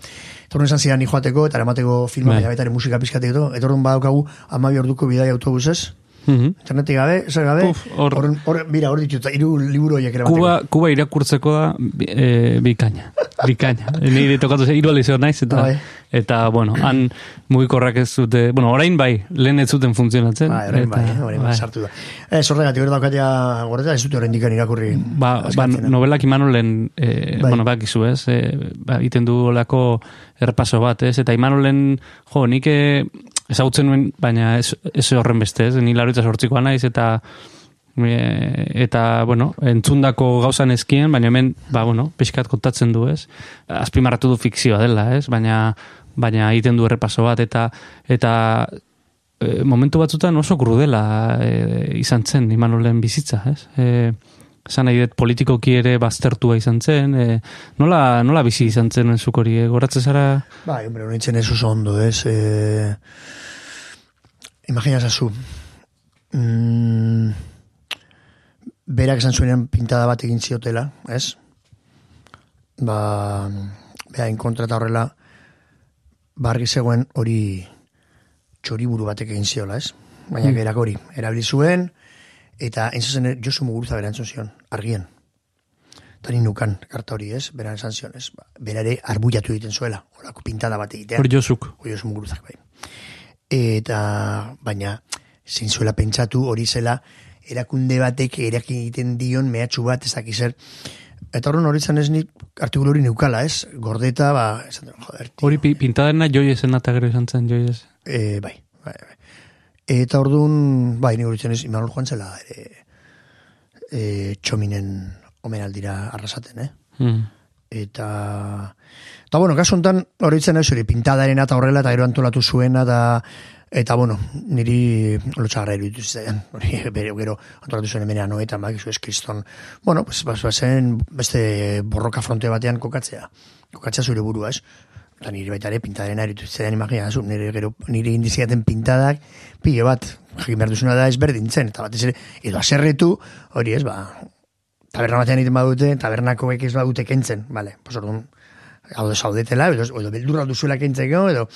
A: eta horren esan zidan joateko, eta eramateko filma,
B: Bai.
A: ere musika pizkateko, eta horren badaukagu amabi orduko bidai autobusez,
B: Mhm.
A: internetik gabe, zer gabe,
B: Uf,
A: mira, hor ditut, hiru liburu horiek eramateko.
B: Kuba, Kuba irakurtzeko da e, bikaina. Bikaina. Nire tokatu ze, hiru alizio naiz, eta,
A: Bai.
B: eta, bueno, han mugikorrak ez dute, bueno, orain bai, lehen ez zuten funtzionatzen.
A: Bai, orain bai,
B: eta-
A: orain bai, sartu da. Ez, horregatik, hor daukatea, goreta, ez dute horrein dikan irakurri.
B: Ba, ba
A: azkartzena.
B: novelak Imanolen, e,
A: Bai.
B: bueno, bakizu ez, e, ba, iten du olako errepaso bat, ez? Eta Imanolen, jo, nik ezagutzen nuen, baina ez, ez horren beste, ez? Ni laroita sortzikoa naiz, eta e, eta, bueno, entzundako gauzan ezkien, baina hemen, ba, bueno, pixkat kontatzen du, ez? Azpimarratu du fikzioa dela, ez? Baina, baina egiten du errepaso bat, eta, eta e, momentu batzutan oso krudela e, izan zen Imanolen bizitza, ez? E, Esan nahi dut politikoki ere baztertua izan zen, e, nola, nola bizi izan zen zuk hori, e, goratzen zara?
A: Bai, hombre, horintzen ez oso ondo, ez? Eh, imagina zazu. Mm, berak esan zuenean pintada bat egin ziotela, ez? Ba, bea, inkontra eta horrela, barri zegoen hori txoriburu batek egin ziola, ez? Baina
B: Mm.
A: berak hori, erabili zuen, eta entzuzen Josu Muguruza berantzun zion, argien. Eta ni nukan, karta hori, ez? Beran esan zion, ez? Ba, bera ere arbuiatu egiten zuela, horako pintada bat egitea.
B: Hori Josuk.
A: Hori Josu Muguruzak, bai. Eta, baina, zein zuela pentsatu hori zela, erakunde batek erak egiten dion mehatxu bat, ez dakiz zer. Eta horren hori zan ez nik artikulu hori neukala, ez? Gordeta, ba, esan dut, joder,
B: Hori pi, pintadena joi esen eta gero izan zen joi ez.
A: E, bai, bai, bai. Eta orduan, bai, ni horitzen ez, Imanol joan zela, e, e, txominen omenaldira arrasaten, eh?
B: Mm.
A: Eta, eta bueno, kasu honetan, horitzen ez hori, pintadaren eta horrela, eta gero antolatu zuena, eta, eta bueno, niri lotxagarra iruditu zitzaidan, hori, bere, gero antolatu zuen hemenean noetan, bak, izu ez kriston, bueno, pues, bas, bazen beste borroka fronte batean kokatzea, kokatzea zure burua, ez? Eta niri baita ere pintadaren aritu zitzaidan imagina, zu, nire, gero, nire indiziaten pintadak, pilo bat, jakin behar duzuna da ezberdintzen, eta batez ere, edo aserretu, hori ez, ba, taberna batean egiten badute, tabernako ez badute kentzen, bale, pues orduan, hau saudetela, edo, edo beldurra duzuela kentzeko, edo,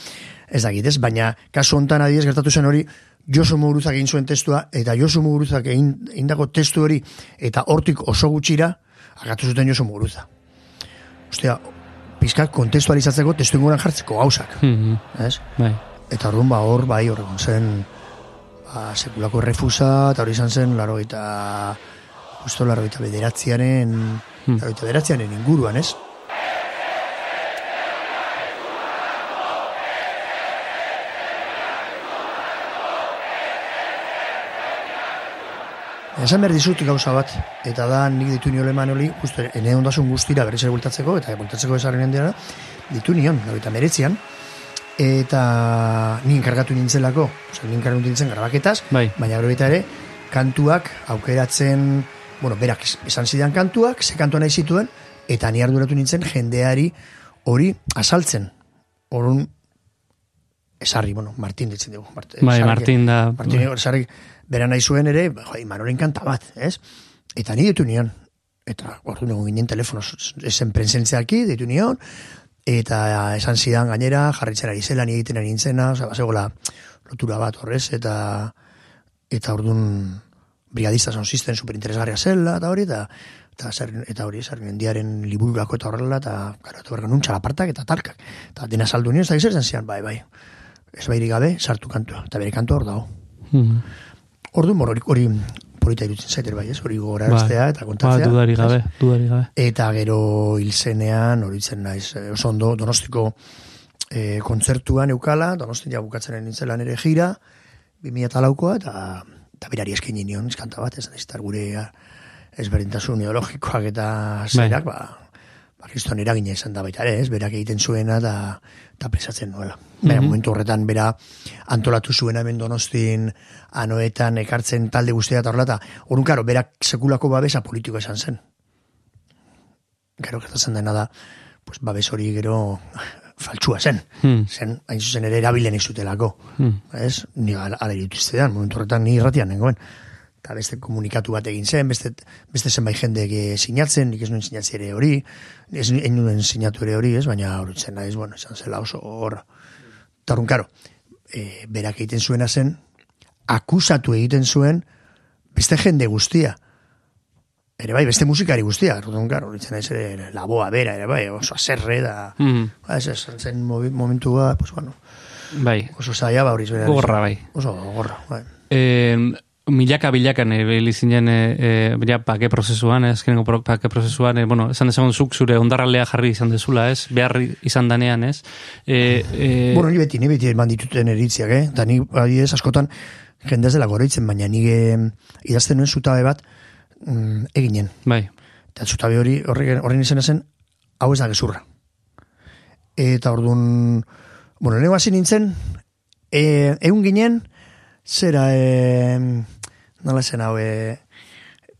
A: ez dakit, ez, baina kasu hontan adiez gertatu zen hori, Josu Muguruzak egin zuen testua, eta Josu Muguruzak egin, egindako testu hori, eta hortik oso gutxira, agatu zuten Josu Muguruza. Ostia, pizkat kontestualizatzeko testu inguran jartzeko gauzak,
B: Mhm.
A: ez?
B: Bai.
A: Eta orduan ba hor bai hor zen ba, sekulako refusa eta hori izan zen laro eta justo laro eta bederatziaren
B: Hmm.
A: laro eta bederatziaren inguruan, ez? Esan behar dizut gauza bat, eta da nik ditu nion eman hori, justo ene ondasun guztira berriz ere bultatzeko, eta bultatzeko esarren dira, ditu nion, eta meretzian, eta ni enkargatu nintzelako, oza, ni enkargatu nintzen grabaketaz,
B: Bai.
A: baina gero baita ere, kantuak aukeratzen, bueno, berak esan zidan kantuak, ze kantua nahi zituen, eta ni arduratu nintzen jendeari hori azaltzen. Orun esarri, bueno, Martin ditzen dugu. Mart,
B: Bai,
A: Esarri-
B: Martin da-
A: Martin esarri bera nahi zuen ere, jo, Imanolen kanta bat, ez? Eta ni ditu nion. Eta ordu nego ginen telefonoz, esen presentziaki, ditu nion, eta esan zidan gainera, jarritzen ari zela, ni egiten ari nintzena, oza, bazegoela lotura bat horrez, eta eta orduan brigadista son system superinteresgarria zela, eta hori, eta eta, zer, eta hori, zer, mendiaren libururako eta horrela, eta, karo, eta bergan txalapartak eta talkak. Eta dena saldu nioz, eta izan zian, bai, bai. Ez bairik gabe, sartu kantua. Eta bere kantua hor dago.
B: Mhm.
A: Orduan, hori, hori polita irutzen zaiter bai, ez? Hori gogoraraztea eta kontatzea.
B: Ba, dudari gabe, dudari gabe.
A: Eta gero hilzenean, hori itzen naiz, eh, oso ondo, donostiko e, kontzertuan eukala, donostin ja bukatzen nintzela nere gira, 2008koa, eta, eta berari eskaini nion, eskanta bat, ez eta gure eh, ezberdintasun ideologikoak eta zerak, ba, ba, kriston eragina izan da baita ere, ez, berak egiten zuena da, eta presatzen nuela. Bera,
B: Mhm.
A: momentu horretan, bera antolatu zuena hemen donostin, anoetan, ekartzen talde guztia eta horrela, orduan, karo, berak sekulako babesa politiko esan zen. Gero gertatzen dena da, pues, babes hori gero faltsua zen.
B: Hmm.
A: Zen, hain zuzen ere erabilen izutelako.
B: Hmm.
A: Ez? Ni ala ala momentu horretan ni irratian nengoen. Eta beste komunikatu bat egin zen, beste, beste zenbait jende sinatzen, nik ez nuen sinatzi ere hori, ez ez nuen sinatu ere hori, ez, baina horitzen naiz, bueno, izan zela oso horra. Eta horren, karo, e, berak egiten zuena zen, akusatu egiten zuen beste jende guztia. Ere bai, beste musikari guztia, orduan, karo, horitzen naiz ere laboa bera, ere bai, oso aserre da,
B: Mhm.
A: ba, ez, ez, zen momentua, pues bueno,
B: Bai.
A: oso zaila, ba, hori zuen.
B: Gogorra, bai.
A: Oso gogorra, bai.
B: Eh, milaka bilakan ebili zinen eh, ja, pake prozesuan, ez, azkenengo pro- pake prozesuan, eh, bueno, esan dezagun zuk zure ondarralea jarri izan dezula, ez, behar izan danean, ez. Eh, eh,
A: Bueno, ni beti, ni beti eman dituten eritziak, eh? Eta ni, adibidez, askotan, jende ez dela goraitzen, baina ni eh, idazten nuen zutabe bat mm, eginen.
B: Bai.
A: Eta zutabe hori, horren, horren izena zen, hau ez da gezurra. Eta orduan, bueno, lehen hasi nintzen, e, egun ginen, zera, e, nola zen hau, e,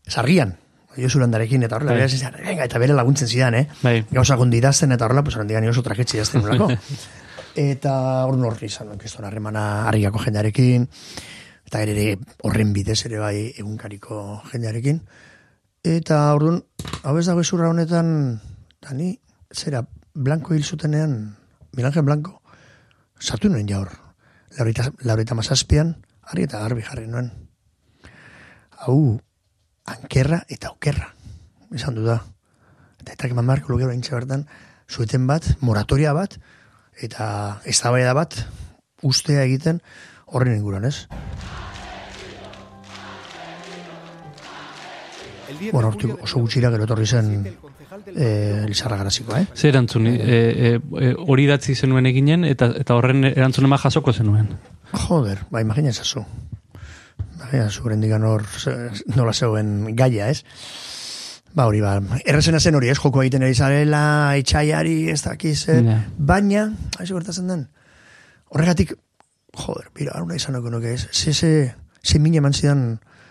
A: sarrian, Josu Landarekin, eta horrela,
B: Bai.
A: zidan, venga, eta bere laguntzen zidan, eh?
B: Bai.
A: Gauza gondi idazten, eta horrela, pues, handigan oso traketxe idazten nolako. eta orduan horri izan, kriston harremana harriako jendearekin, eta ere horren bidez ere bai egunkariko jendearekin. Eta orduan, hau ez dago ezurra honetan, eta ni, zera, Blanco hil zutenean, Milange Blanco, sartu nuen jaur, laurita, laurita mazazpian, harri eta garbi jarri nuen. Hau, ankerra eta okerra, esan du da. Eta eta eman beharko luke oraintxe bertan, zueten bat, moratoria bat, eta eztabaida bat, ustea egiten horren inguruan, ez? Bueno, hortik oso gutxira gero etorri zen eh, Lizarra Garazikoa, eh?
B: Ze erantzun, e, e, e, hori idatzi zenuen eginen, eta, eta horren erantzun ema jasoko zenuen.
A: Joder, ba, imagina ezazu. Imagina ezazu, rendikan hor nola zeuen gaia, ez? Ba, hori, ba, errezena zen hori, ez? Joko egiten ari zarela, etxaiari, ez dakiz, eh?
B: Ja.
A: baina, haizu gertatzen den, horregatik, joder, bira, aruna izan oko nuke, ez? Ze, ze, ze mine eman zidan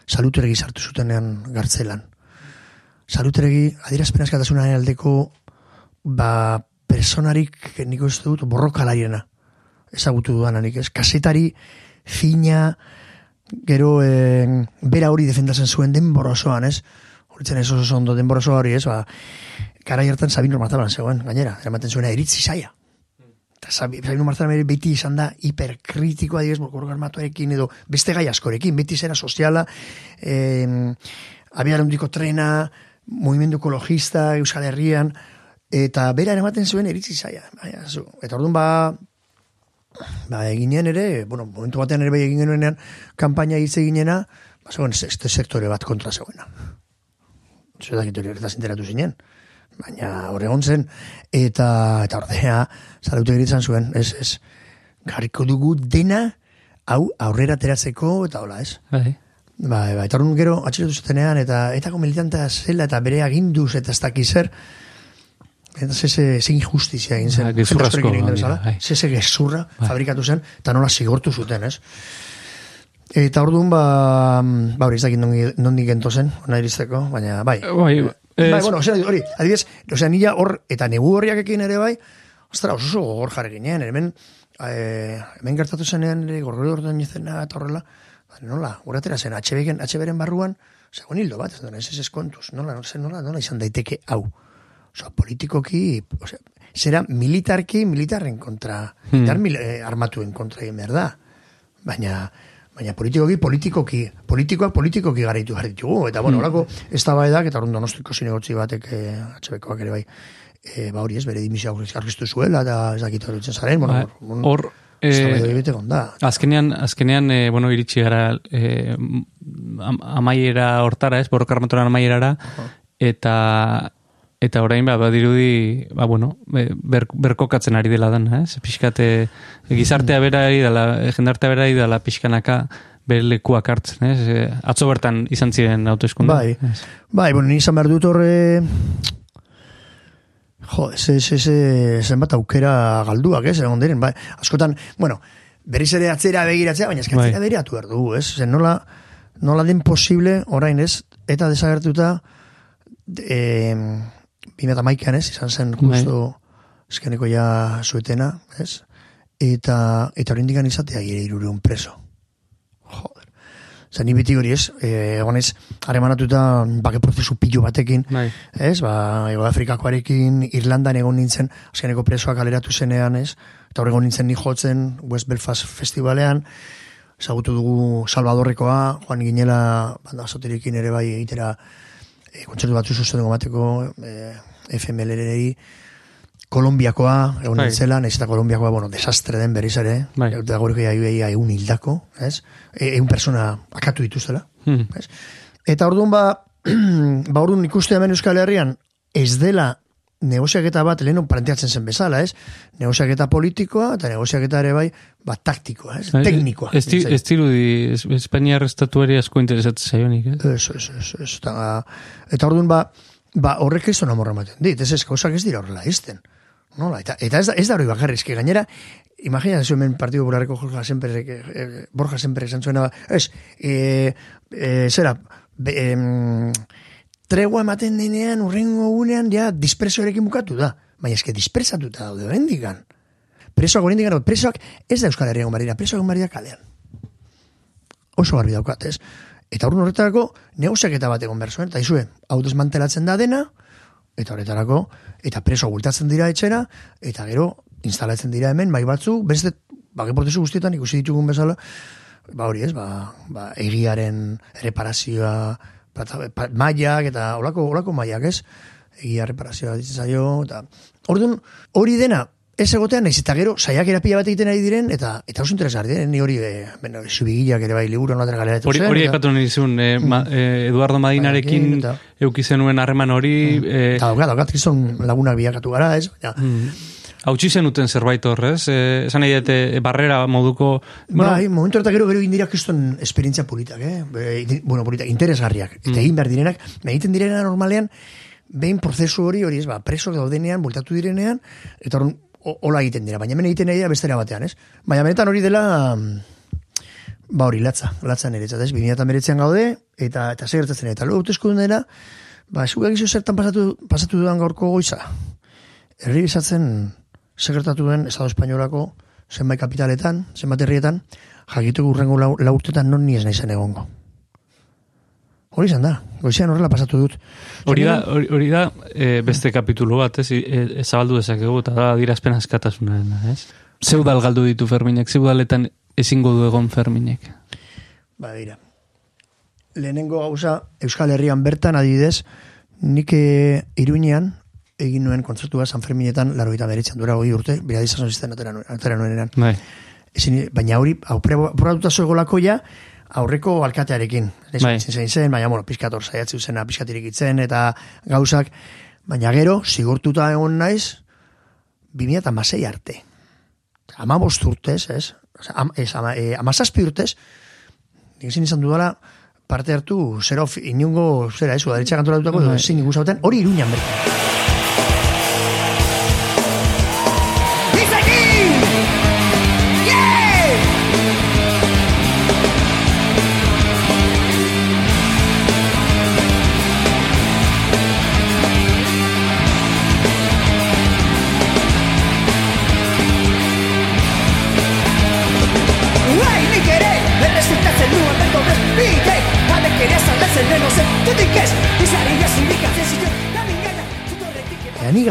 A: saluteregi sartu zutenean gartzelan. Saluteregi, adierazpen askatasunaren aldeko, ba, personarik, nik uste dut, borrokalariena ezagutu dudanik, ez? Kasetari fina, gero eh, bera hori defendatzen zuen denbora osoan, ez? Horitzen ez oso ondo denbora osoa hori, ez? Ba, gara hartan Sabino Martalan zegoen, gainera, eramaten zuena eritzi saia. Eta Sabi- Sabino Martalan ere beti izan da hiperkritikoa, digez, borgor armatuarekin edo beste gai askorekin, beti zera soziala, eh, abiarundiko trena, movimendu ekologista, Euskal Herrian, eta bera eramaten zuen. Baina, zu, eta orduan ba, ba, eginen ere, bueno, momentu batean ere bai egin genuenean, kanpaina hitz eginena, ba, zegoen, este sektore bat kontra zegoena. Zer dakit hori horretaz enteratu zinen. Baina hor egon zen, eta, eta ordea, salute geritzen zuen, ez, ez, garriko dugu dena, hau aurrera ateratzeko, eta hola, ez?
B: Bai.
A: Ba, ba, eta orduan gero atxilotu zutenean, eta etako militantea zela, eta bere aginduz, eta ez dakiz zer, eta zeze, ze injustizia egin zen.
B: Gezurra
A: askorekin
B: asko,
A: egin den
B: bai,
A: bezala,
B: bai.
A: Zeze gezurra fabrikatu zen, eta nola zigortu zuten, ez? Eta orduan, ba, ba hori ez dakit nondik, nondik gentozen, ona iristeko, baina, bai.
B: Bai,
A: bai,
B: ez-
A: bueno, zer, hori, adibidez, osea, nila hor, eta negu horriak ekin ere bai, ostra, oso gogor jarri ginen, hemen, eh, hemen gertatu zenean, ere, gorgore orduan izena, eta horrela, ba, nola, uratera zen, HB-ren barruan, zegoen hildo bat, ez da, ez ez kontuz, nola, nola, nola, nola izan daiteke hau. Osea, politikoki, osea, zera militarki, militarren kontra,
B: Hmm.
A: militar mil, eh, armatuen kontra egin behar da. baina baina politikoki, politikoki, politikoak politikoki garaitu behar ditugu. Eta, bueno,
B: Hmm.
A: horako ez da baedak, eta orduan donostiko zinegotzi batek, e, atxabekoak ere bai, e, ba hori ez, bere dimisio argiztu zuela, eta ez dakit hori zaren, bueno,
B: Ba,
A: hor,
B: eh,
A: da.
B: Azkenean, azkenean eh, bueno, iritsi gara eh, am, amaiera hortara, ez, borrokarmatoran amaierara, eta Eta orain ba badirudi, ba bueno, ber, berkokatzen ari dela dana, ez? Eh? Piskate gizartea berari dela, jendartea berari dela pixkanaka bere lekuak hartzen, eh? ez? Atzo bertan izan ziren autoeskunda.
A: Bai. Ez? Bai, bueno, ni izan ber dut horre Jo, ez, ez, ez, zenbat aukera galduak, eh? ez, egon diren, bai, askotan, bueno, berriz ere atzera begiratzea, baina eskatzera
B: bai.
A: begiratu erdu, ez, zen nola, nola den posible, orain, ez, eta desagertuta, eh, bimet amaikan ez, izan zen justo bai. eskeneko ja zuetena, ez? Eta, eta hori indikan izatea gire irurion preso. Joder. Zer, ni biti hori ez, e, egon ez, aremanatuta bake prozesu pilu batekin,
B: bai.
A: ez? Ba, Ego Afrikakoarekin, Irlandan egon nintzen, azkeneko presoak aleratu zenean, ez? Eta hori egon nintzen ni jotzen West Belfast Festivalean, zagutu dugu Salvadorrekoa, joan ginela, banda, ere bai egitera, e, kontzertu batzu zuzen dugu mateko, e, FMLRI, Kolombiakoa, egon
B: Bai.
A: nintzela, nahiz eta Kolombiakoa, bueno, desastre den berriz ere,
B: Bai.
A: eta gaur egia egun hildako, ez? E, egun persona akatu dituztela,
B: Hmm.
A: ez? Eta orduan ba, ba orduan ikuste hemen Euskal Herrian ez dela negoziaketa bat lehenu planteatzen zen bezala, ez? Negoziaketa politikoa eta negoziaketa ere bai, ba teknikoa, ez? Teknikoa.
B: Ez, ez dirudi, es- Espainiar estatuari asko interesatzen zaionik, ez?
A: Eso, eso, eso, eso. Eta, eta orduan ba, ba horrek ez amorra ematen dit, ez ez, gauzak ez dira horrela izten. Nola, eta, eta ez da, ez da hori bakarri, eske gainera, imagina hemen Partido Popularreko Borja Semperrek, eh, Borja Semperrek esan zuena, ez, eh, eh, zera, be, em, tregua ematen denean, urrengo gunean, ja, dispresioarekin bukatu da. Baina eske dispresatuta daude, bendikan. Presoak oraindik gara, presoak ez da Euskal Herrian barira, presoak barira kalean. Oso garbi daukat, ez? Eta horren horretarako, negoziaketa bat egon behar zuen, eta izue, hau desmantelatzen da dena, eta horretarako, eta preso bultatzen dira etxera, eta gero, instalatzen dira hemen, mai batzu, beste, bake prozesu guztietan ikusi ditugun bezala, ba hori ez, ba, ba egiaren reparazioa, plata- pa- mailak, eta olako, olako mailak ez, egia reparazioa ditzen zaio, eta hori dena, ez egotean, naiz eta gero, saiakera pila bat egiten ari diren, eta eta oso interesgarri diren, ni hori, e, bueno, ere bai, liburu notera galera
B: Hori, hori aipatu nahi zuen, eh, ma, eh, Eduardo Madinarekin
A: eta-
B: euki zenuen harreman hori... Eh,
A: Eta daukat, daukat, kriston lagunak bilakatu gara, ez? Ja.
B: Hautsi zenuten zerbait horrez, eh, esan nahi dute eh, barrera moduko...
A: Bai, momentu eta gero gero egin dira kriston esperientzia politak, eh? Indi- bueno, politak, interesgarriak. Eta egin behar direnak, egiten direna normalean, behin prozesu hori, hori ez, ba, preso daudenean, bultatu direnean, eta hor, hola egiten dira, baina hemen egiten da bestera batean, ez? Baina benetan hori dela, mm, ba hori, latza, latza niretzat, ez? 2008an gaude, eta, eta zer gertatzen, eta lo dela, ba, esugak izo zertan pasatu, pasatu dudan gaurko goiza. Herri bizatzen, zer gertatu den Estado Espainolako zenbait kapitaletan, zenbait herrietan, jakitu urrengo lau, lau urtetan non ni ez naizen egongo. Hori izan da, goizean horrela pasatu dut.
B: Hori da, hori, hori da eh, beste kapitulu bat, ez, e, e, zabaldu dezakegu, eta da dirazpen askatasuna dena, ez? Zeudal galdu ditu Ferminek, zeudaletan ezingo du egon Ferminek.
A: Ba, dira. Lehenengo gauza, Euskal Herrian bertan adidez, nik eh, iruinean, egin nuen kontzertua San Ferminetan, laro eta beretzen dura hori urte, bera dizazon zizten atera nuen, atera nuenean.
B: Bai.
A: Ezin, baina hori, hau probatuta zoegolako ja, aurreko alkatearekin.
B: Bai.
A: bai. zen, baina, bueno, pizkator saiatzi zena, pizkatirik itzen, eta gauzak, baina gero, zigortuta egon naiz, 2006 arte. Ama bost urtez, ez? Am, ez, ama, e, amazazpi urtez, nik izan dudala, parte hartu, zera, of- inungo, zera, ez, udaritza kantoratutako,
B: Bai.
A: ezin ikusauten, hori iruñan bertan.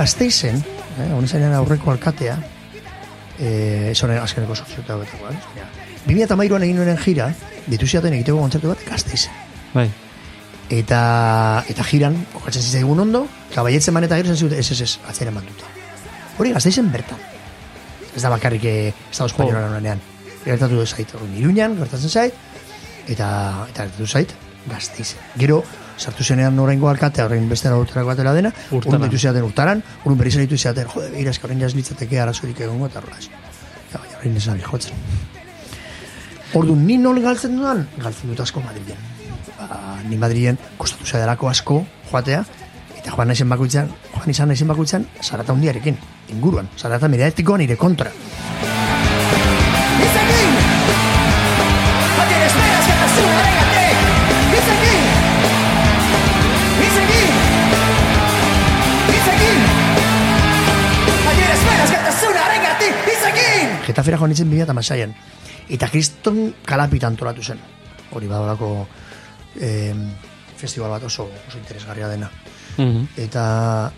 A: Gazteizen, eh, honi zainan aurreko alkatea, e, ez honen azkeneko sortzuta betako, eh? Bi mila tamairuan egin nuen jira, dituziaten egiteko kontzertu bat, gazteizen.
B: Bai.
A: Eta, eta jiran, kokatzen zitzaigun ondo, eta baietzen man eta gero zen zute, ez, ez, ez, atzera mantuta. Hori gazteizen bertan. Ez da bakarrik eh, Estado Espainola oh. Gertatu zait, Iruñan, gertatzen zait, eta, eta gertatu zait, gazteizen. Gero, sartu zenean oraingo alkatea, orain beste urterako batela dena, urun ditu zeaten urtaran, urun berri zen ditu zeaten, jode, begira, eska orain jazlitzateke arazorik egongo, eta horrela. Ja, baina orain esan jotzen. Ordu, ni non galtzen dudan? Galtzen dut asko Madrilen. Ba, ni Madrilen kostatu zaidarako asko joatea, eta joan naizen bakoitzan, joan izan naizen bakoitzan, zarata hundiarekin, inguruan, zarata mediatikoan nire kontra. Getafera joan nintzen 2006an. Eta kriston kalapita antolatu zen. Hori badalako eh, festival bat oso, oso interesgarria dena.
B: Mhm.
A: Eta,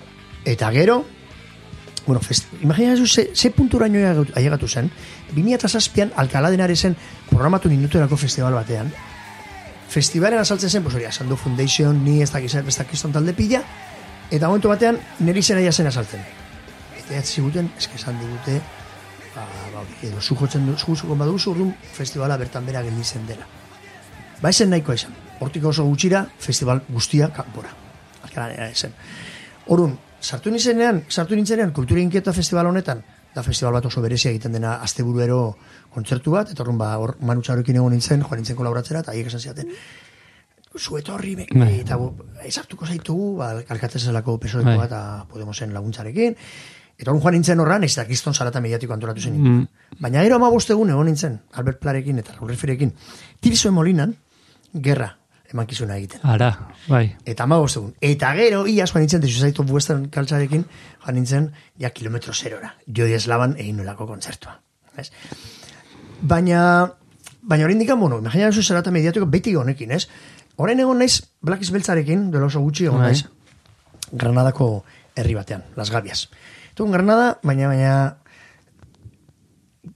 A: eta gero, bueno, fest, imagina ze, ze punturaino ailegatu- ailegatu zen, 2007an Alcalá de Henarezen programatu nindutelako festival batean, festivalen azaltzen zen, pues hori, Asando Foundation, ni ez dakiz, ez dakizton talde pila, eta momentu batean niri zena zen azaltzen. Eta ez ziguten, eske esan digute, edo zu jotzen du, zu baduzu, orduan festivala bertan bera gelditzen dela. Ba esen nahikoa izan. Hortik oso gutxira, festival guztia kanpora. Alkalanera esen. Orun, sartu nizenean, sartu nintzenean, kultura inkieta festival honetan, da festival bat oso berezia egiten dena asteburuero kontzertu bat, eta orrun ba, hor manutxarokin egon nintzen, joan nintzen kolaboratzera, eta haiek esan ziaten, zu etorri, me,
B: Bai.
A: eta bu, esartuko zaitugu, ba, alkatezelako pesoeko
B: Bai.
A: eta Podemosen laguntzarekin, eta orrun joan nintzen horran, ez da kiston zarata mediatiko antolatu zen.
B: Mm.
A: Baina gero ama egun egon nintzen, Albert Plarekin eta Raúl Refirekin, Tirsoen Molinan, gerra emankizuna egiten.
B: Ara, bai.
A: Eta ama egun. Eta gero, iaz, joan nintzen, desu zaitu western kaltzarekin, joan nintzen, ja kilometro zerora. Jodi eslaban egin nolako kontzertua. Ez? Baina, baina orain dikan, bueno, imagina zu zerata mediatiko beti honekin, ez? Orain egon naiz, Black Beltzarekin, dela oso gutxi egon
B: Bai.
A: naiz, Granadako herri batean, Las Gabias. Egun Granada, baina, baina,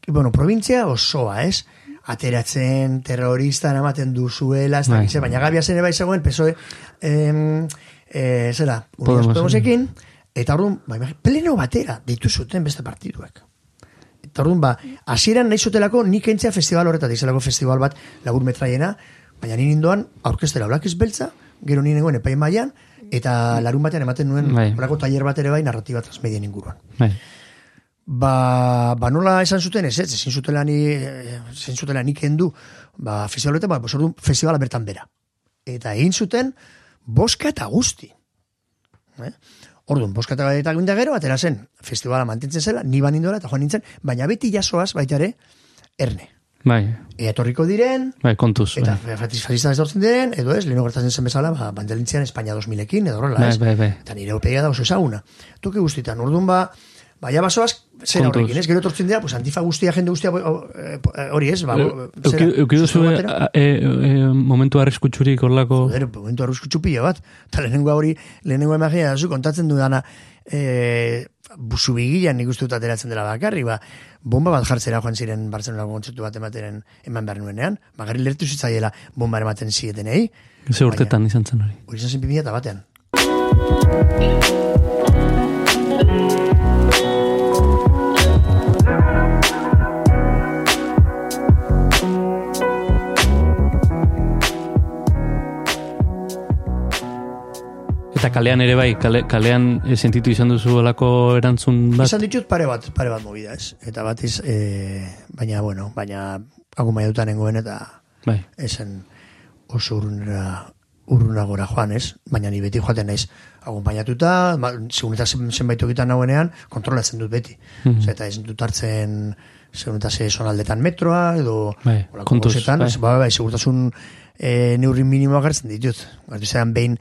A: bueno, provintzia osoa, ez? Ateratzen, terrorista ematen duzuela, ez
B: Bai.
A: dakize, baina Gabias ere bai zegoen, PSOE, em, eh, zera, Unidas
B: Podemosekin.
A: Podemosekin, eta orduan, ba, imagina, pleno batera deitu zuten beste partiduek. Eta orduan, ba, hasieran nahi zutelako nik entzea festival horretatik, zelako festival bat lagur metraiena, baina ni nindoan aurkestera Black Beltza, gero ni nengoen epai mailan, eta larun batean ematen nuen
B: Bai.
A: horako taller bat ere bai narratiba transmedien inguruan.
B: Bai.
A: Ba, ba nola esan zuten ez, ez, ezin zutela ni, eh, ezin zutela nik kendu, ba, festival ba, orduan, festivala bertan bera. Eta egin zuten, boska eta guzti. Eh? Orduan, boska eta gunda gero, atera zen, festivala mantentzen zela, ni banindola eta joan nintzen, baina beti jasoaz baita ere, erne.
B: Bai.
A: E, etorriko diren,
B: Bai, kontuz.
A: eta
B: Bai.
A: fascista etortzen diren, edo ez, leheno gertatzen zen bezala, ba, bandelintzian Espainia 2000ekin, edo horrela,
B: Bai,
A: ez?
B: bai, bai.
A: Eta nire opea da oso ezaguna. Toki guztitan, orduan ba, baina basoaz, zer
B: Kontuz.
A: horrekin, ez? Gero etortzen dira, pues, antifa guztia, jende guztia, o, eh, hori ez, ba,
B: Eu-
A: zera,
B: Euki euki duzu
A: zuzena
B: e, e, e, momentu arriskutsurik horlako...
A: Joder, momentu arruzku txupila bat. Eta lehenengoa hori, lehenengoa imagina zu, kontatzen dudana, e, busu bigilan nik uste dut ateratzen dela bakarri, ba, bomba bat jartzera joan ziren Barcelonako kontzertu bat emateren eman behar nuenean, bagarri lertu zitzaiela bomba ematen zietenei,
B: Ze urtetan izan zen hori.
A: hori izan zen 2000 eta batean.
B: Eta kalean ere bai, kale, kalean eh, sentitu izan duzu olako erantzun bat.
A: Izan ditut pare bat, pare bat movida, ez? Eta bat iz, e, baina, bueno, baina hagu maiotan nengoen eta
B: Bai.
A: esen oso urrunera urruna gora joan, ez? Baina ni beti joaten naiz akompainatuta, ba, segun eta zenbait tokitan nagoenean, kontrolatzen dut beti.
B: Mhm.
A: Osea, eta ez dut hartzen segun eta ze zonaldetan metroa, edo
B: Bai, kontuz, bai.
A: ba, bai, segurtasun e, neurri minimoak hartzen ditut. Gartu zean behin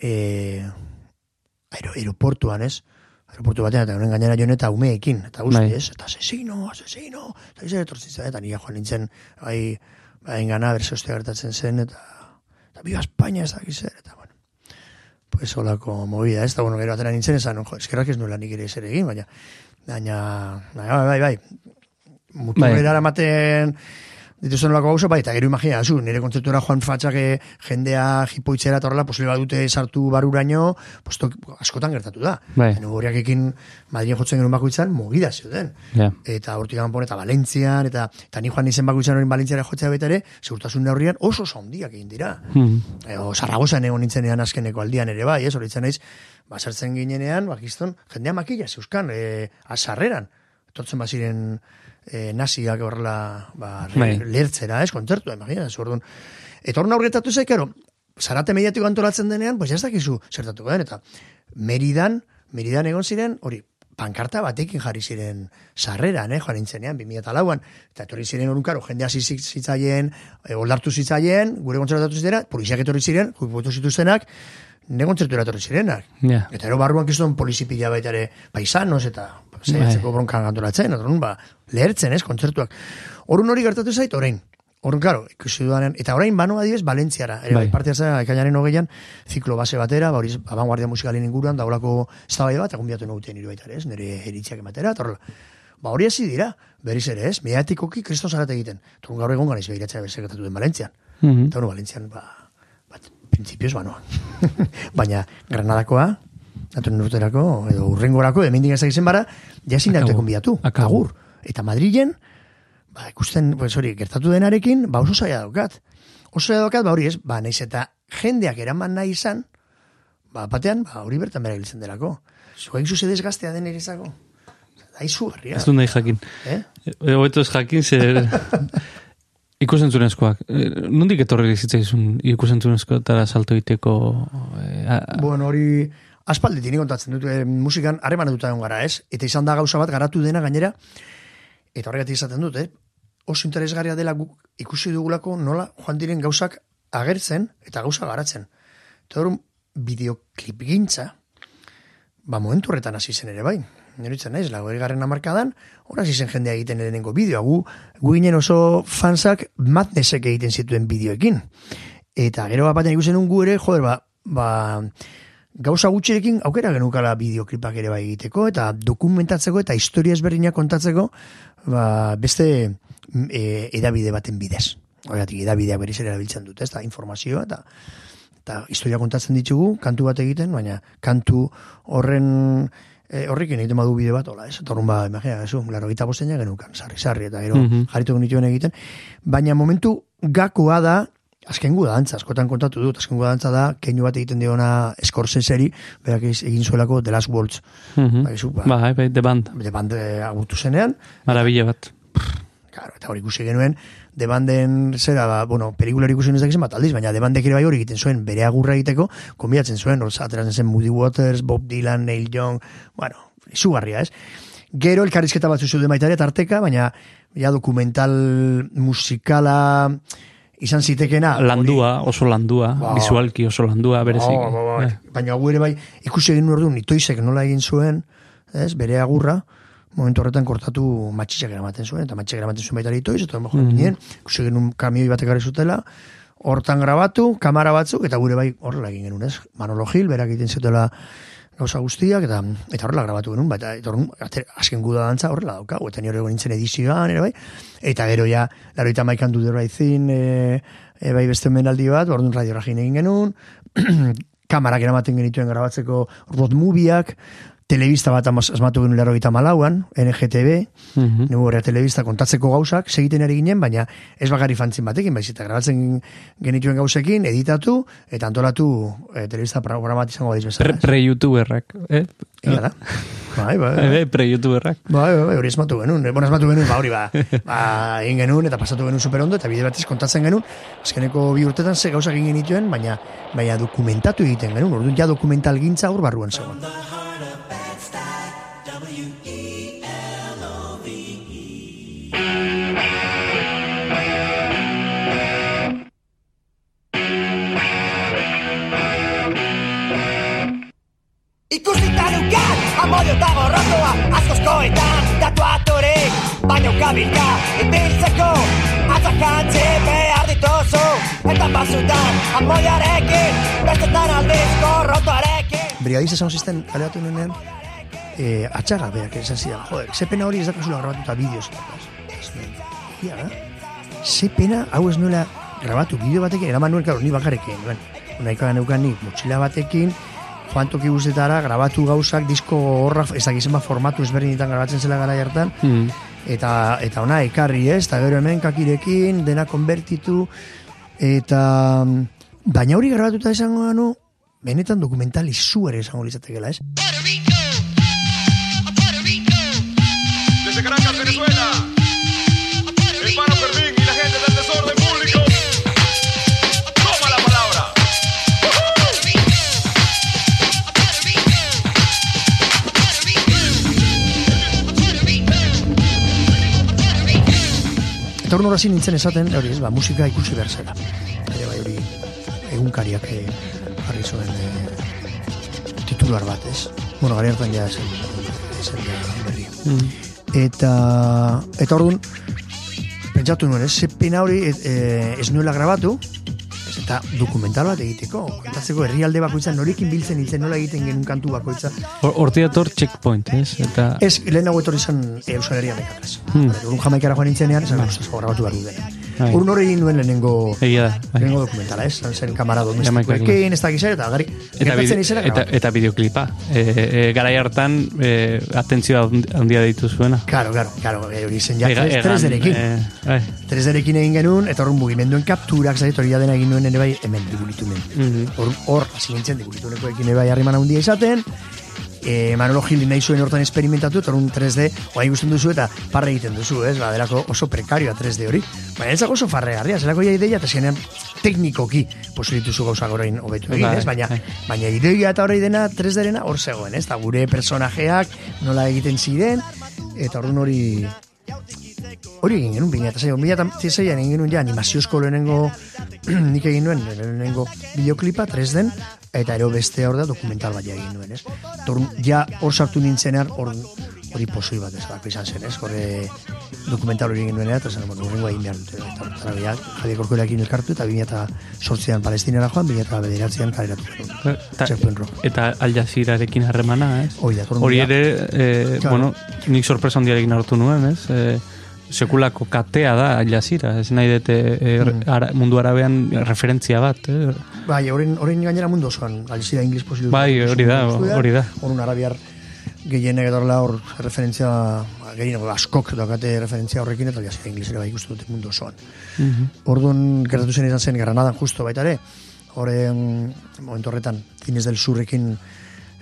A: e, aero, aeroportuan, ez? Aeroportu batean, eta honen gainera joan eta umeekin, eta guzti,
B: Bai.
A: ez? Eta asesino, asesino, eta izan etortzen zen, eta nire joan nintzen, bai, bai gana, berse ostia gertatzen zen, eta, eta biba España ez dakiz zer, eta bueno, pues holako movida, ez? Eta bueno, gero atera nintzen, esan, jo, eskerrak ez nuela nik ere zer egin, baina, baina, baina, bai, bai, bai, muturrera eramaten dituzten olako gauza, bai, eta gero imagina, zu, nire kontzertura joan fatxak eh, jendea jipoitzera eta horrela, posible badute sartu baruraino, pues, to, askotan gertatu da.
B: Bai.
A: Horiak ekin Madrien jotzen genuen bakoitzan, mugida zeuden.
B: Ja.
A: Eta hortik ganpon eta Valentzian, eta, eta ni joan izen bakoitzan hori Valentziara jotzea beta ere, segurtasun neurrian oso handiak egin dira.
B: Mhm.
A: Ego, Zarragozan egon nintzenean azkeneko aldian ere bai, ez, horitzen naiz, basartzen ginenean, bakizton, jendea makila zeuskan, e, azarreran, etortzen baziren e, naziak horrela, ba,
B: Bai.
A: lertzera, ez, kontzertua, imagina, orduan. Eta hor aurretatu zaik, karo, zarate mediatiko antolatzen denean, pues ez dakizu zertatuko den, eta Meridan, Meridan egon ziren, hori, pankarta batekin jarri ziren sarreran, eh, joan nintzenean, 2008an, eta etorri ziren orun karo, jendea zitzaien, e, oldartu zitzaien, gure kontzertatu zitera, poliziak etorri ziren, jubipotu zituztenak, ne kontzertura etorri zirenak.
B: Ja.
A: Eta ero barruan kiston polizipila baita ere paisanos eta
B: Bai.
A: zeitzeko bronkan antolatzen, orduan ba, lehertzen ez, kontzertuak. Orun hori gertatu zait, orain. Orduan, karo, ikusi dudanean, eta orain banoa adibes Valentziara, ere
B: Bai.
A: parte hartzea, ekainaren hogeian, ziklo base batera, ba, hori abanguardia musikalin inguruan, daulako eztabaida bat, egun biatu noguten hiru baita ez, nire eritziak ematera, eta horrela. Ba, hori hasi dira, berriz ere, ez, mediatikoki kriston zarate egiten. Torun gaur egon ganaiz behiratzea bezekatatu den Valentzian.
B: Mhm.
A: Eta bueno, Valentzian, ba, bat, prinsipioz banoa. Baina, Granadakoa, datoren urterako, edo urrengorako, hemen digazak izen bara, jasin daute konbiatu. Agur. Eta Madrilen, ba, ikusten, pues hori, gertatu denarekin, ba, oso zaila daukat. Oso zaila daukat, ba, hori ez, ba, naiz eta jendeak eraman nahi izan, ba, batean, ba, hori bertan bera giltzen delako. Zuek zuze desgaztea den erizako. Da, izugarria.
B: Ez du nahi jakin.
A: Eh?
B: E, Hobeto ez jakin, zer... Ikusentzunezkoak. E, Nondik etorri zitzaizun ikusentzunezkoetara salto egiteko... E, a, a,
A: Bueno, hori aspalditik nik kontatzen dut, eh, musikan harreman dut egon gara, ez? Eta izan da gauza bat garatu dena gainera, eta horregatik izaten dut, eh? Oso interesgarria dela guk ikusi dugulako nola joan diren gauzak agertzen eta gauza garatzen. Eta hori bideoklip gintza, ba momentu horretan hasi zen ere bai. Neritzen naiz, lago garren amarkadan, hor hasi zen jendea egiten lehenengo bideoa. Gu, gu ginen oso fansak madnesek egiten zituen bideoekin. Eta gero bat batean ikusen gu ere, joder, ba, ba, gauza gutxirekin aukera genukala bideoklipak ere bai egiteko, eta dokumentatzeko eta historia ezberdinak kontatzeko, ba, beste e, edabide baten bidez. Horregatik, edabideak berriz ere erabiltzen dute, ez da, informazioa, eta eta historia kontatzen ditugu, kantu bat egiten, baina kantu horren e, horrekin egiten badu bide bat, hola, ez? Eta horren ba, imagina, ez, laro gita bosteina genukan, sarri, sarri, eta gero
B: Mhm.
A: jarritu genituen egiten. Baina momentu gakoa da, azken gu dantza, askotan kontatu dut, azken gu dantza da, keinu bat egiten diona Scorseseri, berak egin zuelako The Last Waltz.
B: Mhm.
A: Ba, izu, ba,
B: Bai, bai, The Band.
A: The Band eh, agurtu zenean,
B: Marabila bat.
A: Claro, eta hori ikusi genuen, de banden zera, ba, bueno, pelikulari ikusi ez dakizen bat aldiz, baina de bandek ere bai hori egiten zuen, bere agurra egiteko, konbiatzen zuen, hor ateratzen zen Moody Waters, Bob Dylan, Neil Young, bueno, izugarria, ez? Gero elkarrizketa batzu zuen baita ere tarteka, baina ja dokumental musikala izan zitekena.
B: Landua, oso landua,
A: Ba.
B: visualki oso landua, berezik.
A: Ba, ba, ba,
B: Bai.
A: Baina hau ere bai, ikusi egin orduan, itoizek nola egin zuen, ez, bere agurra, momentu horretan kortatu matxitxak eramaten zuen, eta matxitxak eramaten zuen baita ere itoiz, eta mm
B: Mhm.
A: ginen, ikusi genuen kamioi batek gare zutela, hortan grabatu, kamara batzuk, eta gure bai horrela egin genuen, ez? Manolo Gil, berak egiten zutela gauza guztiak, eta, eta horrela grabatu genuen, baita, eta horren, azken guda dantza horrela daukagu, eta nire nintzen edizioan, ere bai, eta gero ja, laro eta maikan du right thing, e, e, bai beste menaldi bat, orduan radio egin genuen, kamarak eramaten genituen grabatzeko road movieak, telebista bat asmatu genuen laro eta malauan, NGTB,
B: Mhm.
A: Negu horrea telebista kontatzeko gauzak, segiten ari ginen, baina ez bakari fantzin batekin, baiz eta grabatzen genituen gauzekin, editatu, eta antolatu e, telebista programa bat izango badiz bezala.
B: Pre- Pre-youtuberrak, eh?
A: Egia da. Bai, bai, bai.
B: Eh, Pre-youtuberrak.
A: Bai, bai, bai, hori esmatu genuen. Eh, Bueno, esmatu genuen, ba, hori, ba, ba, egin genuen, eta pasatu genuen superondo, eta bide batez kontatzen genuen, azkeneko bi urtetan ze gauzak egin genituen, baina, baina dokumentatu egiten genuen, orduan ja dokumental gintza hor barruan zegoen.
E: Ikusita dukat, amodio eta gorrotoa Askoskoetan, datu aturik Baina ukabilka, ibiltzeko Atzakantzi behar dituzu Eta pasutan, amodioarekin Bestetan aldiz gorrotoarekin
A: Brigadiz esan zisten, kaleatu nuenean, e, atxaga berak esan zidan, joder, ze pena hori ez dakazula bideoz. eta, Ia da. Ze pena, hau ez nuela grabatu bideo batekin, eraman nuen, claro, ni bakarrekin, nuen. Unaikoa neukan nik, motxila batekin, joan toki guztetara, grabatu gauzak, disko horra, ez dakizen ba formatu ezberdinetan grabatzen zela gara hartan,
B: Mm.
A: eta eta ona ekarri ez, eta gero hemen kakirekin, dena konbertitu, eta baina hori grabatuta esango benetan dokumental izuare esango litzatekela, ez? Eta hor norazi nintzen esaten, hori ez, ba, musika ikusi behar zela. Ere bai hori egunkariak eh, jarri zuen eh, titular bat, ez? Bueno, gari hartan ja zen, zen ja berri.
B: Mm.
A: Eta, eta orduan, pentsatu nuen, ez, ze pena hori e, e, ez nuela grabatu, eta dokumental bat egiteko, kontatzeko herrialde bakoitza norekin biltzen nintzen nola egiten genuen kantu bakoitza.
B: Hor- Horti dator checkpoint, ez? Eta...
A: Ez, lehenago etorri zen Euskal Herrian ekataz.
B: Hmm.
A: Orduan jamaikara joan nintzenean, esan, ostras, grabatu behar du
B: Bai.
A: Orduan hori egin nuen lehenengo,
B: Egia da, bai.
A: lehenengo dokumentala, ez? Zan zen kamara domestikoekin, ez dakiz ere, eta gari,
B: Eta, bide,
A: izela
B: eta, eta bideoklipa. E, e, garai hartan, e, atentzioa handi- handia ditu zuena.
A: Claro, claro, claro, eh, hori zen ja, tres, tres derekin.
B: eh, bai.
A: Tres derekin egin genuen, eta horren mugimenduen kapturak, zait, hori dena egin nuen ere bai, hemen, digulitumen.
B: Mhm.
A: Hor, hor, hasi nintzen, digulitunekoekin ere bai harreman handia izaten, e, Manolo Gil nahi zuen hortan esperimentatu, eta horren 3D, oa ikusten duzu eta parre egiten duzu, ez? Ba, delako oso prekarioa 3D hori. Baina ez dago oso farregarria, zelako ja ideia, eta zenean teknikoki posibilituzu gauzak orain hobetu egin,
B: Bai,
A: ez? Baina,
B: bai.
A: baina ideia eta hori dena 3D-rena hor zegoen, ez? Eta gure personajeak nola egiten ziren, eta orduan hori hori egin genuen, bina eta zeian, bina eta zeian egin genuen ja animaziozko lehenengo nik egin nuen, lehenengo bideoklipa, 3D, eta ero beste hor da dokumental bat egin nuen, ez? Torun, ja hor sartu nintzenean, hor hori posoi bat ez dako izan zen, ez? Horre dokumental hori egin nuen, eta zen, bueno, horrengo egin behar dute, eta eta bia, Javier Korkorekin elkartu, eta bina eta sortzean palestinera joan, bina eta bederatzean kaleratu zen.
B: Eta,
A: Rock.
B: eta Al Jazeerarekin harremana, ez?
A: Hori
B: ere, e, bueno, nik sorpresa handiarekin hartu nuen, ez? E, sekulako katea da Al Jazeera, ez nahi dute e,
A: Mm.
B: ara, mundu arabean referentzia bat, eh?
A: Bai, horren, horren gainera mundu osoan, alizira inglis posibil.
B: Bai, hori da, hori da.
A: Horren arabiar gehienek edo hor referentzia, gehienek askok dakate referentzia horrekin, eta alizira inglis ere bai ikustu dute mundu osoan.
B: Mhm.
A: Orduan gertatu zen izan zen Granadan justo baita ere, horren momentu horretan Cines del Surrekin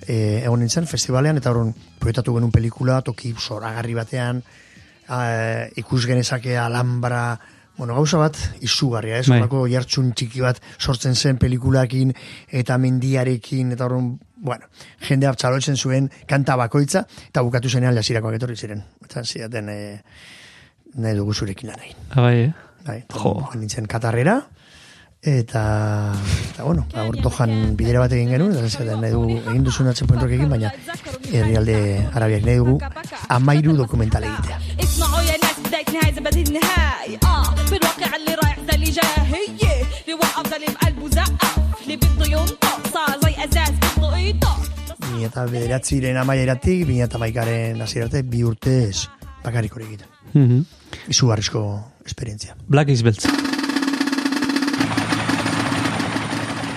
A: e, egon nintzen festivalean, eta horren proiektatu genuen pelikula, toki zoragarri batean, a, ikus genezake Alhambra, bueno, gauza bat izugarria, ez?
B: Bai.
A: Horako jartxun txiki bat sortzen zen pelikulakin eta mendiarekin, eta horren, bueno, jendea txalotzen zuen kanta bakoitza, eta bukatu zenean jasirakoak etorri ziren. Eta zidaten, e, nahi dugu zurekin lan egin.
B: Ah, bai, eh?
A: Bai, jo. nintzen Katarrera, Eta, eta bueno, ba, aur dojan bat egin genuen, eta zetan nahi dugu, egin duzun atzepoen egin, baina herrialde arabiak nahi dugu amairu dokumental egitea. Bina eta bederatziren amaieratik, bina eta maikaren azirarte, bi urtez bakarrik hori egiten.
B: Mm
A: -hmm. Izu barrizko esperientzia.
B: Black is beltz.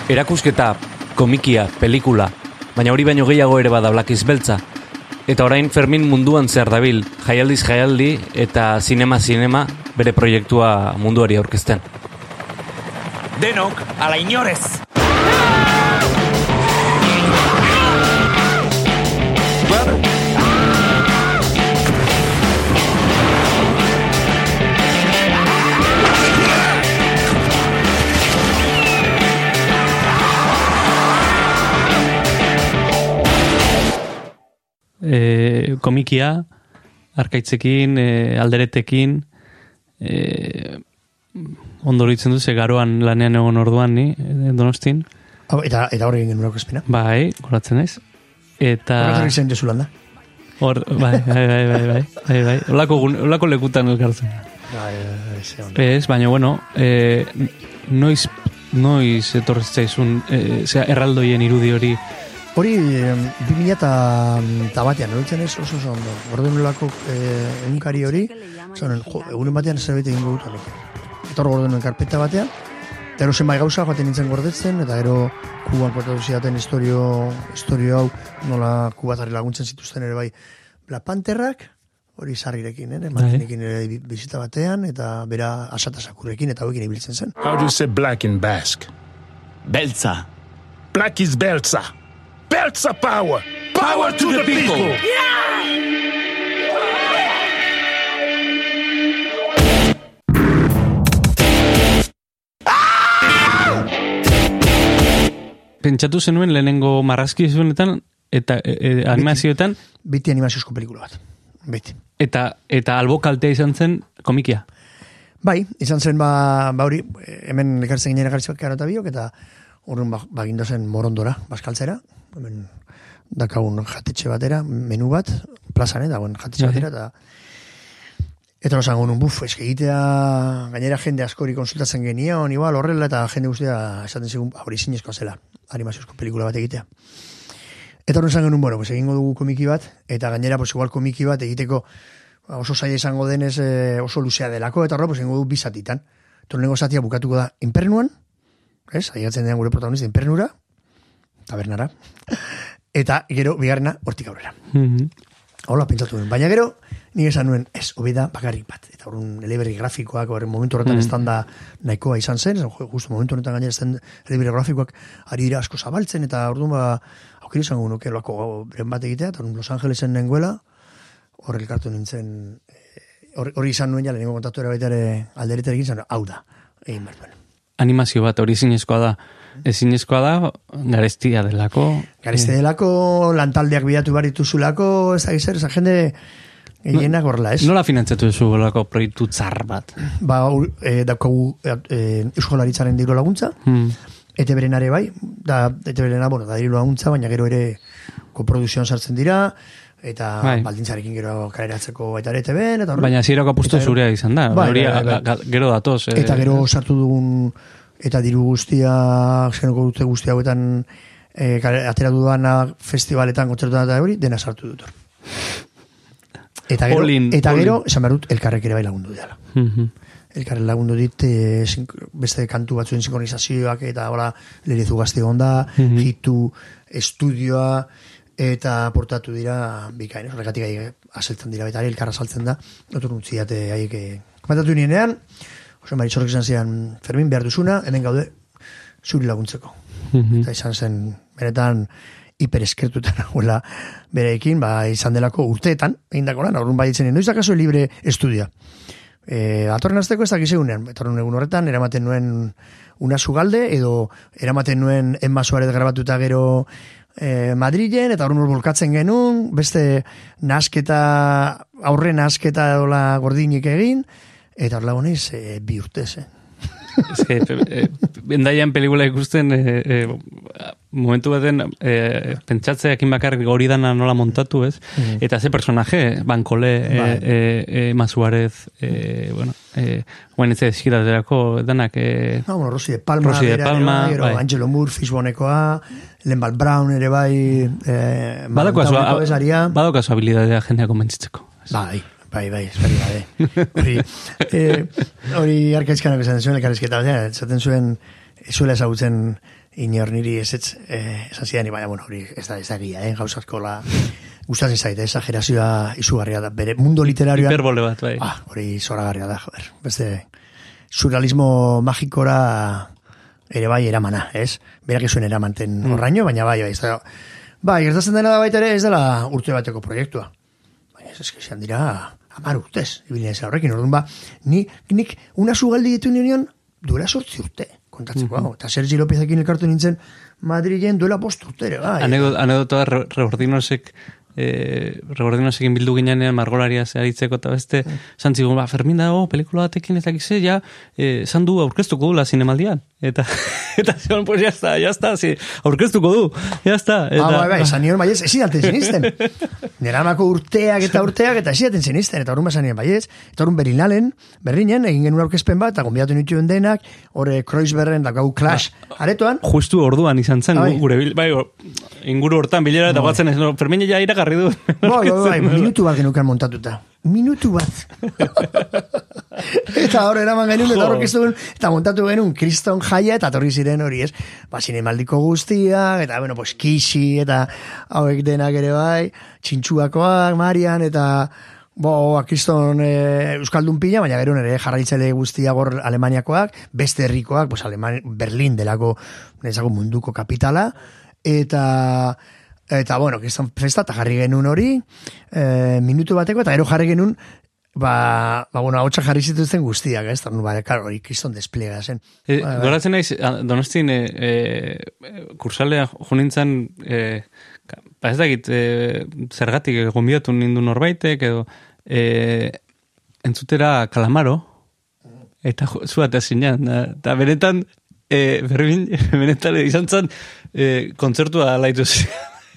C: Erakusketa, komikia, pelikula, baina hori baino gehiago ere bada Black is beltza. Eta orain Fermin munduan zer dabil, jaialdiz jaialdi eta sinema sinema bere proiektua munduari aurkezten.
L: Denok, ala inorez!
B: E, komikia, arkaitzekin, e, alderetekin, e, ondo horitzen du, ze garoan lanean egon orduan ni, donostin.
A: Hau, Eta, eta hori egin genuen aurkezpena.
B: Bai, goratzen naiz. Eta...
A: Horregatik zen Jesulanda.
B: Hor, bai, bai, bai, bai, bai, bai, bai. Olako, gun- olako lekutan elkartzen.
A: Bai, bai, ze ondo.
B: Ez, baina, bueno, e, noiz, noiz etorri zaizun, e, zera, erraldoien irudi hori
A: Hori, em, 2000 eta, batean, horitzen ez oso oso ondo. Gordon nolako eh, egunkari hori, zonen, jo, egunen batean zerbait egingo dut honek. Eta hor gordonen karpeta batean, eta gero zenbait gauza joaten nintzen gordetzen, eta gero kuban kontatu zidaten historio, historio hau, nola kubatari laguntzen zituzten ere bai, Black Pantherrak, hori sarrirekin, ere, Martinekin ere bi- bizita batean, eta bera asata sakurrekin, eta hauekin ibiltzen zen.
M: How do you say black in Basque? Belza. Black is Belza. Belza power. Power to the people.
B: Pentsatu zenuen lehenengo marrazki zuenetan eta e, e, animazioetan
A: Biti animaziozko pelikula bat. Beti.
B: eta eta albo kaltea izan zen komikia.
A: Bai, izan zen ba, ba hori, hemen ekartzen ginen egartzak eta biok, eta horren ba, bagindu zen morondora, baskaltzera, hemen dakagun jatetxe batera, menu bat, plazan, eh, dagoen jatetxe
B: Bai.
A: batera, eta Eta no zango nun, buf, eske egitea, gainera jende askori konsultatzen genion, igual horrela, eta jende guztia esaten zigun, hori zinezkoa zela, animaziozko pelikula bat egitea. Eta horren nun, bueno, pues egingo dugu komiki bat, eta gainera, pues igual komiki bat egiteko ba, oso zaila izango denez eh, oso luzea delako, eta horre, pues egingo dugu bizatitan. Eta lehenengo zatia bukatuko da inpernuan, ez, aigatzen den gure protagonista inpernura, tabernara, eta gero bigarrena hortik aurrera. Hola, pentsatu nuen. Baina gero, ni esan nuen, ez, hobi da bakarrik bat. Eta horren eleberri grafikoak, horren momentu horretan mm. estanda nahikoa izan zen, justu momentu honetan gainera zen eleberri grafikoak ari dira asko zabaltzen, eta orduan ba, aukera izango nuke loako bat egitea, eta Los Angelesen nengoela, horre elkartu nintzen, eh, hor- hori izan nuen ja, lehenengo kontatu era baita ere aldereterekin hau da, egin behar.
B: Animazio bat hori zinezkoa da. Ezinezkoa da garestia delako.
A: Garezte delako, lantaldeak bidatu behar dituzulako, ez da gizar, esa jende gehienak horrela, ez?
B: Nola finantzatu duzu golako proiektu tzar bat?
A: ba, eh, daukagu eh, euskolaritzaren diru laguntza,
B: Hmm.
A: ete berenare bai, da, ete berena, bueno, da diru laguntza, baina gero ere koprodukzioan sartzen dira, eta
B: Bai.
A: baldintzarekin gero kaleratzeko baita ere ETV-n, eta horrela.
B: Baina zirako apustu zurea izan da.
A: Bai,
B: hori
A: bai, bai, bai.
B: gero datoz. eh,
A: Eta gero sartu dugun, eta diru guztia, zenoko dute guztia hauetan, e, atera dudana festivaletan, kontzertuetan eta hori, dena sartu dut. Eta gero,
B: All in,
A: eta gero, esan behar dut, elkarrek ere bai lagundu dela.
B: Mhm.
A: elkarren lagundu dit e, beste kantu batzuen sinkronizazioak eta hola lerizu gazte onda,
B: Mhm.
A: hitu estudioa eta portatu dira bikain, horregatik gai aseltzen dira ere, elkarra saltzen da, otur nutziate haiek eh, komentatu nienean, oso maritxorrek izan zian, Fermin behar duzuna, hemen gaude zuri laguntzeko.
B: Mhm.
A: Eta izan zen, benetan, hipereskertuta nagoela bereekin, ba, izan delako urteetan, egindako lan, aurrun bai itzen, noiz dakazu libre estudia. E, atorren azteko ez dakizeunean, etorren egun horretan, eramaten nuen una sugalde, edo eramaten nuen Emma Suarez grabatuta gero e, Madrilen, eta horren volkatzen genuen, beste nasketa, aurre nasketa dola gordinik egin, eta horrela honez, e, bi urtez, eh?
B: Ez que, eh, bendaian pelikula ikusten, eh, eh, momentu baten eh, pentsatzeakin bakarrik hori dana nola montatu, ez?
A: Mhm.
B: Eta ze personaje, bankole, eh,
A: Bai.
B: eh, eh, Masuarez, eh, bueno, eh, guen ez eskiraterako, danak, eh,
A: No, bueno, Rosy de Palma,
B: Rosy de
A: ere
B: Palma,
A: bai,
B: bai.
A: Angelo Moore, Fishbonekoa, Lembal Brown ere bai, eh,
B: badaukazu,
A: Mountaineko besaria.
B: badaukazu habilidadea jendea konbentzitzeko.
A: Bai, bai, bai, esperi gabe. Hori, eh, hori arkaizkanak esan zuen, elkarrizketa batean, esaten zuen, zuela ezagutzen inor niri ez ez, eh, esan zidan, baina, bueno, hori ez da, ez da egia, eh, gauzazko la, gustatzen zaite, exagerazioa izugarria da, bere mundo literarioan.
B: Hiperbole bat, bai.
A: Ah, hori zoragarria da, joder. Beste, surrealismo magikora ere bai eramana, ez? Berak zuen eramanten
B: Mm.
A: horraino, baina bai, bai, ez da, bai, gertatzen dena da baita ere ez dela urte bateko proiektua. Baina ez eski izan dira amar urtez, ibilien ez horrekin, orduan ba, ni, nik una sugaldi ditu nion duela sortzi urte, kontatzeko,
B: Mhm.
A: hau. eta Sergi Lopezekin elkartu nintzen Madrilen duela bost urte ere, bai.
B: Anekdot- Anekdota re- Rebordinosek eh, Rebordinosek bildu ginean margolaria zeharitzeko eta beste esan zigun, ba, Fermin dago pelikula batekin ez dakize, ja, eh, esan du aurkeztuko dula zinemaldian. Eta, eta zion, pues ya está, ya está, si, aurkeztuko du, ya está. Eta,
A: Ah, bai, bai, esan nion baiez, ezin daten zenizten. Neramako urteak eta urteak eta ezin daten zenizten, eta horren esan nion baiez. Eta horren Berlinalen, Berlinen, egin genuen aurkezpen bat, eta gombiatu nituen denak, horre Kreuzberren, da gau Clash, aretoan,
B: Justu orduan izan zen,
A: Bai.
B: gure bai, inguru hortan bilera eta batzen ez, no, Fermin ja iragarri du.
A: bai, bai, bai, minutu bat genukan montatuta. Minutu bat. eta hor eraman genuen, eta horrek eta montatu genuen kriston jaia, eta torri ziren hori ez, ba, zinemaldiko guztiak, eta, bueno, pues, kisi, eta hauek denak ere bai, txintxuakoak, Marian, eta, bo, ba, kriston e, Euskaldun pila, baina gero nere jarraitzaile guztiak hor Alemaniakoak, beste herrikoak, pues, Aleman, Berlin delako, nezako munduko kapitala, eta, eta, bueno, kriston festa, eta jarri genuen hori, e, minutu bateko, eta gero jarri genuen, ba, ba bueno, hautsak jarri zituzten guztiak, ez? Eta, ba, karo, hori kriston despliega zen.
B: E,
A: Bai, bai.
B: goratzen naiz, a- donostin, e, e, kursalea junintzen, e, ba ez dakit, e, zergatik gombiatu nindu norbaitek, edo, e, entzutera kalamaro, eta jo- zu eta zinean, eta benetan, e, berbin, benetan izan zen, e, kontzertua laitu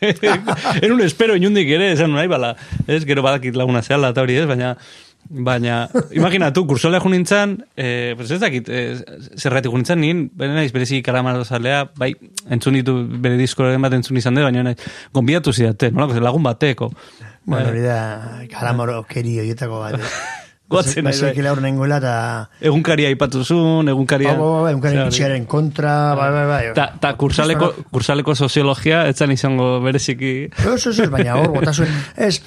B: en un espero inundik ere, esan nahi bala, ez, gero badakit laguna zehala eta hori ez, baina, baina, imaginatu, kursola jo nintzen, eh, pues ez dakit, eh, zerratik jo nintzen, nien, bere naiz, berezi kalamaro zalea, bai, entzun ditu bere diskoren bat entzun izan dut, baina naiz, gonbidatu zidate, nolako, lagun bateko.
A: Bueno,
B: Eh,
A: hori da, kalamoro keri horietako bat. eh.
B: Goatzen naiz, bai.
A: Basekila hor nengoela, eta...
B: Egunkaria aipatuzun, egunkaria...
A: Ba, ba, ba, egunkaren
B: Zer,
A: pitxiaren kontra, bai, bai, bai.
B: Ta, ta kursaleko, kursaleko soziologia, etzan izango bereziki...
A: Eso, eso, baina hor, bota zuen. Ez,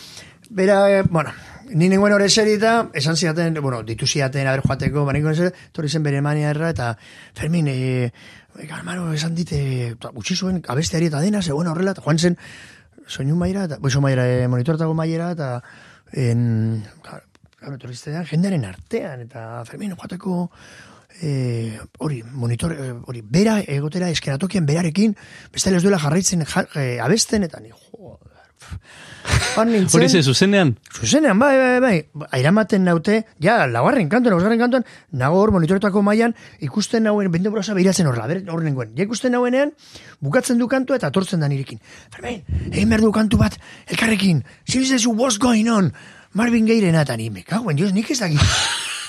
A: bera, eh, bueno, ni nengoen hori eserita, esan ziaten, bueno, ditu ziaten, haber joateko, baina nengoen eser, torri zen bere mania erra, eta Fermin, e, Galmaro, esan dite, ta, utzi zuen, abesteari eta dena, zegoen horrela, eta joan zen, soinu maira, eta, boizo maira, e, monitoretako maira, eta, en, etorri zitean, jendearen artean, eta Fermin, joateko, eh, hori, monitor, eh, hori, bera egotera eskenatokian berarekin, bestela ez duela jarraitzen ja, eh, abesten, eta ni. Han nintzen,
B: Hori ze, zuzenean?
A: Zuzenean, bai, bai, bai, airamaten naute, ja, laugarren kantuan, ausgarren kantuan, nago hor monitoretako mailan ikusten nauen, bende brosa behiratzen horla, hor nengoen. Ja ikusten nauenean, bukatzen du kantua eta atortzen da nirekin. Fermin, egin behar du kantu bat, elkarrekin, zibiztezu, what's going on? Marvin Gayrena, eta ni, me cago en Dios, nik ez dakit.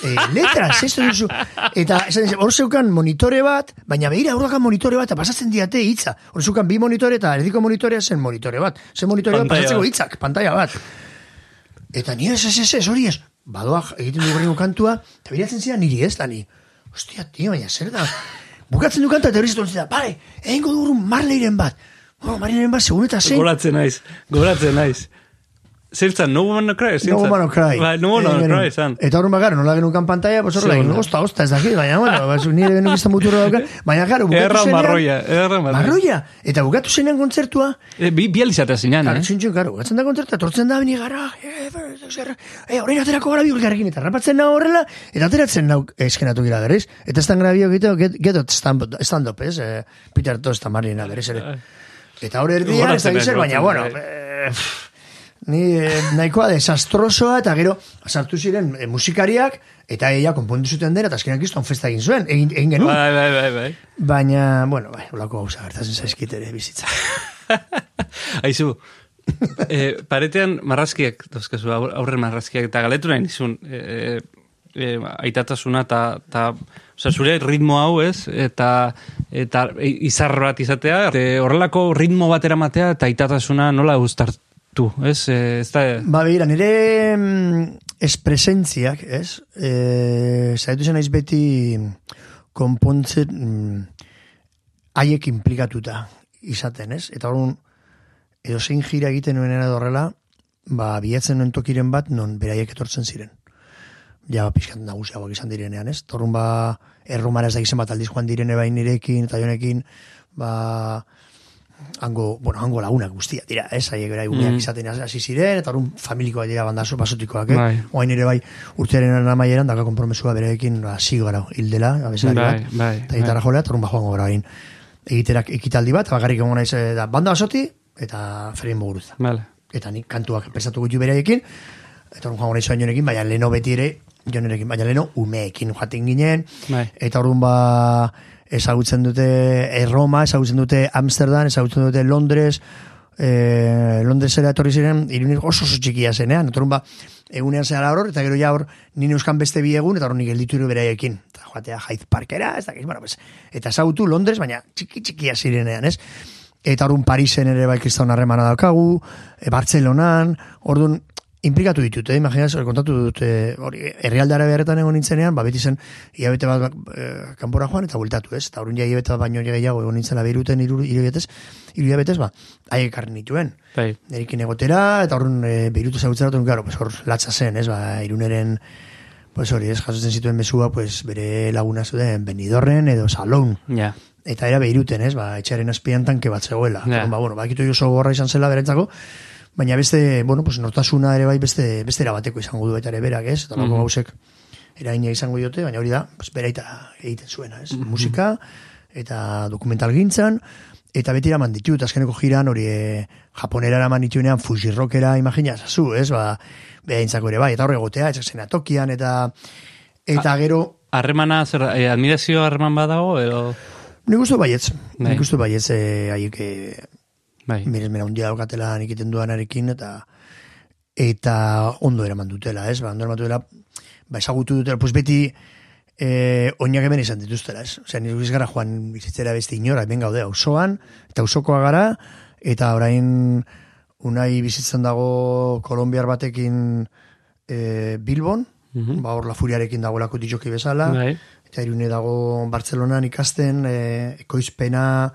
A: E, letras, ez duzu. Eta hor zeukan monitore bat, baina behira aurrakan monitore bat, eta pasatzen diate hitza. Hor zeukan bi monitore eta erdiko monitorea zen monitore bat. Zen monitore bat pasatzeko hitzak, pantalla bat. Eta ni ez, ez, ez, hori ez. Badoa egiten du berrengo kantua, eta biratzen zidan niri ez da ni. Ostia, tio, baina zer da. Bukatzen du kanta, eta hori zidan, pare, egingo dugu marleiren bat. Oh, marleiren bat, segun eta zein.
B: Goratzen naiz, goratzen naiz. Zertzan, no woman no cry?
A: No woman no cry.
B: Bai, no woman no cry, zan.
A: Eta horren bakar, nola genukan pantalla, pues horrela, egin, osta, osta, ez dakit, baina, bueno, baina, nire genuen izan muturra dauka, baina, garo, bukatu
B: Erra
A: zenean,
B: marroia, erra marroia.
A: marroia, eta bukatu zenean kontzertua,
B: E, bi, bi alizatea
A: Karo,
B: eh?
A: txintxun, karo, gatzen da kontzertua, tortzen da bini gara, eh, eh, orain aterako gara biurkarekin, eta rapatzen nago horrela, eta ateratzen nau eskenatu gira berez, eta estan gara bio gitu, get, get out stand, stand up, ez, eh, Peter Tost eta Marlena berez ere. Eta hor erdia, ez da
B: naiz,
A: baina, bueno, eh, ni eh, nahikoa desastrosoa, eta gero, sartu ziren eh, musikariak, eta ella konpondu zuten dena, eta azkenak izton festa egin zuen, egin, egin genuen.
B: Bai, bai, bai, bai.
A: Baina, bueno, bai, olako gauza gertatzen zaizkit ere bizitza.
B: Aizu, e, paretean marrazkiak, dauzkazu, aur- aurren marrazkiak, eta galetu nahi nizun, e, e, aitatasuna, eta, eta Osa, zure ritmo hau ez, eta, eta izar bat izatea, horrelako ritmo bat eramatea, eta aitatasuna nola gustartu, ez? E, ez da,
A: Ba, begira, nire mm, espresentziak, ez? E, Zaitu zen naiz beti konpontzen mm, haiek implikatuta izaten, ez? Eta horren, edo zein jira egiten nuen horrela, ba, bilatzen nuen tokiren bat, non beraiek etortzen ziren. Ja, pixkat nagusiagoak izan direnean, ez? Torrun ba, errumara ez da gizien bat aldiz joan direne bain nirekin, eta jonekin, ba, hango, bueno, hango lagunak guztia, dira, ez, haiek berai umeak
B: Mm.
A: izaten hasi ziren, eta orun familikoa dira bandazo, basotikoak, eh?
B: Bai.
A: Oain ere bai, urtearen amaieran, daka kompromesua berekin, ba, zigo gara, hildela, abeslari
B: Bai,
A: bat,
B: bai,
A: eta gitarra
B: bai.
A: jolea, eta orun ba joango gara bain. Egiterak ekitaldi bat, bakarrik egon naiz, eh, da, banda basoti, eta ferin boguruza.
B: Vale.
A: Eta nik kantuak pesatu gutu bereekin, eta orun joango naiz joan jonekin, baina leno beti ere, jonerekin, baina leno umeekin joaten ginen,
B: Bai.
A: eta orduan ba ezagutzen dute eh, Roma, ezagutzen dute Amsterdam, ezagutzen dute Londres, eh, Londresera etorri ziren, irunik oso oso txikia zenean, etorun ba, egunean zehara hor, eta gero ja hor, nire euskan beste bi egun, eta hor nik gelditu iru beraiekin. Eta joatea Hyde Parkera, ez dakiz, bueno, pues, eta ezagutu Londres, baina txiki txikia zirenean, ez? Eta horun Parisen ere bai kriston harremana daukagu, e, Bartzelonan, orduan, implikatu ditut, eh? imaginaz, kontatu dut, eh, hori, herrialdara beharretan egon nintzenean, ba, beti zen, hilabete bat eh, kanpora joan, eta bueltatu, ez? Eta horren ja hilabete bat baino gehiago egon nintzela behiruten iru, hilabetez, iru hilabetez, ba, haiek ekarri nituen.
B: Bai.
A: Nerekin egotera, eta horren e, behirutu zautzen dut, claro, pues, hor latza zen, ez? Ba, iruneren, pues hori, ez, jasotzen zituen mesua, pues, bere laguna zuten Benidorren edo Salon.
B: Ja.
A: Eta era behiruten, ez? Ba, etxaren azpian tanke bat zegoela.
B: Ja.
A: Ba, bueno, bakitu jo oso gorra izan zela berentzako, baina beste, bueno, pues, nortasuna ere bai beste, beste erabateko izango du baita ere berak, ez? Eta mm gauzek eragina izango diote, baina hori da, pues, beraita egiten zuena, ez? Musika, eta dokumental gintzan, eta beti eraman ditut, azkeneko jiran, hori e, japonera eraman dituenean, Fuji Rockera, imagina, zazu, ez? Ba, behaintzako ere bai, eta horre gotea, etxak tokian, eta eta gero,
B: Harremana, zer, eh, admirazio harreman badago, edo...
A: nik uste baietz,
B: Bai.
A: nik uste baietz, eh, haiek,
B: Bai.
A: miresmena handia daukatela nik egiten duanarekin, eta eta ondo eraman dutela, ez? Ba, ondo eraman dutela, ba, ezagutu dutela, pues beti eh, oinak hemen izan dituztela, ez? Osea, nire ez gara joan bizitzera beste inora, hemen gaude, auzoan, eta auzokoa gara, eta orain unai bizitzen dago kolombiar batekin eh, Bilbon, ba, hor la furiarekin dagoelako ditzoki bezala,
B: Bai.
A: eta irune dago Bartzelonan ikasten, eh, ekoizpena,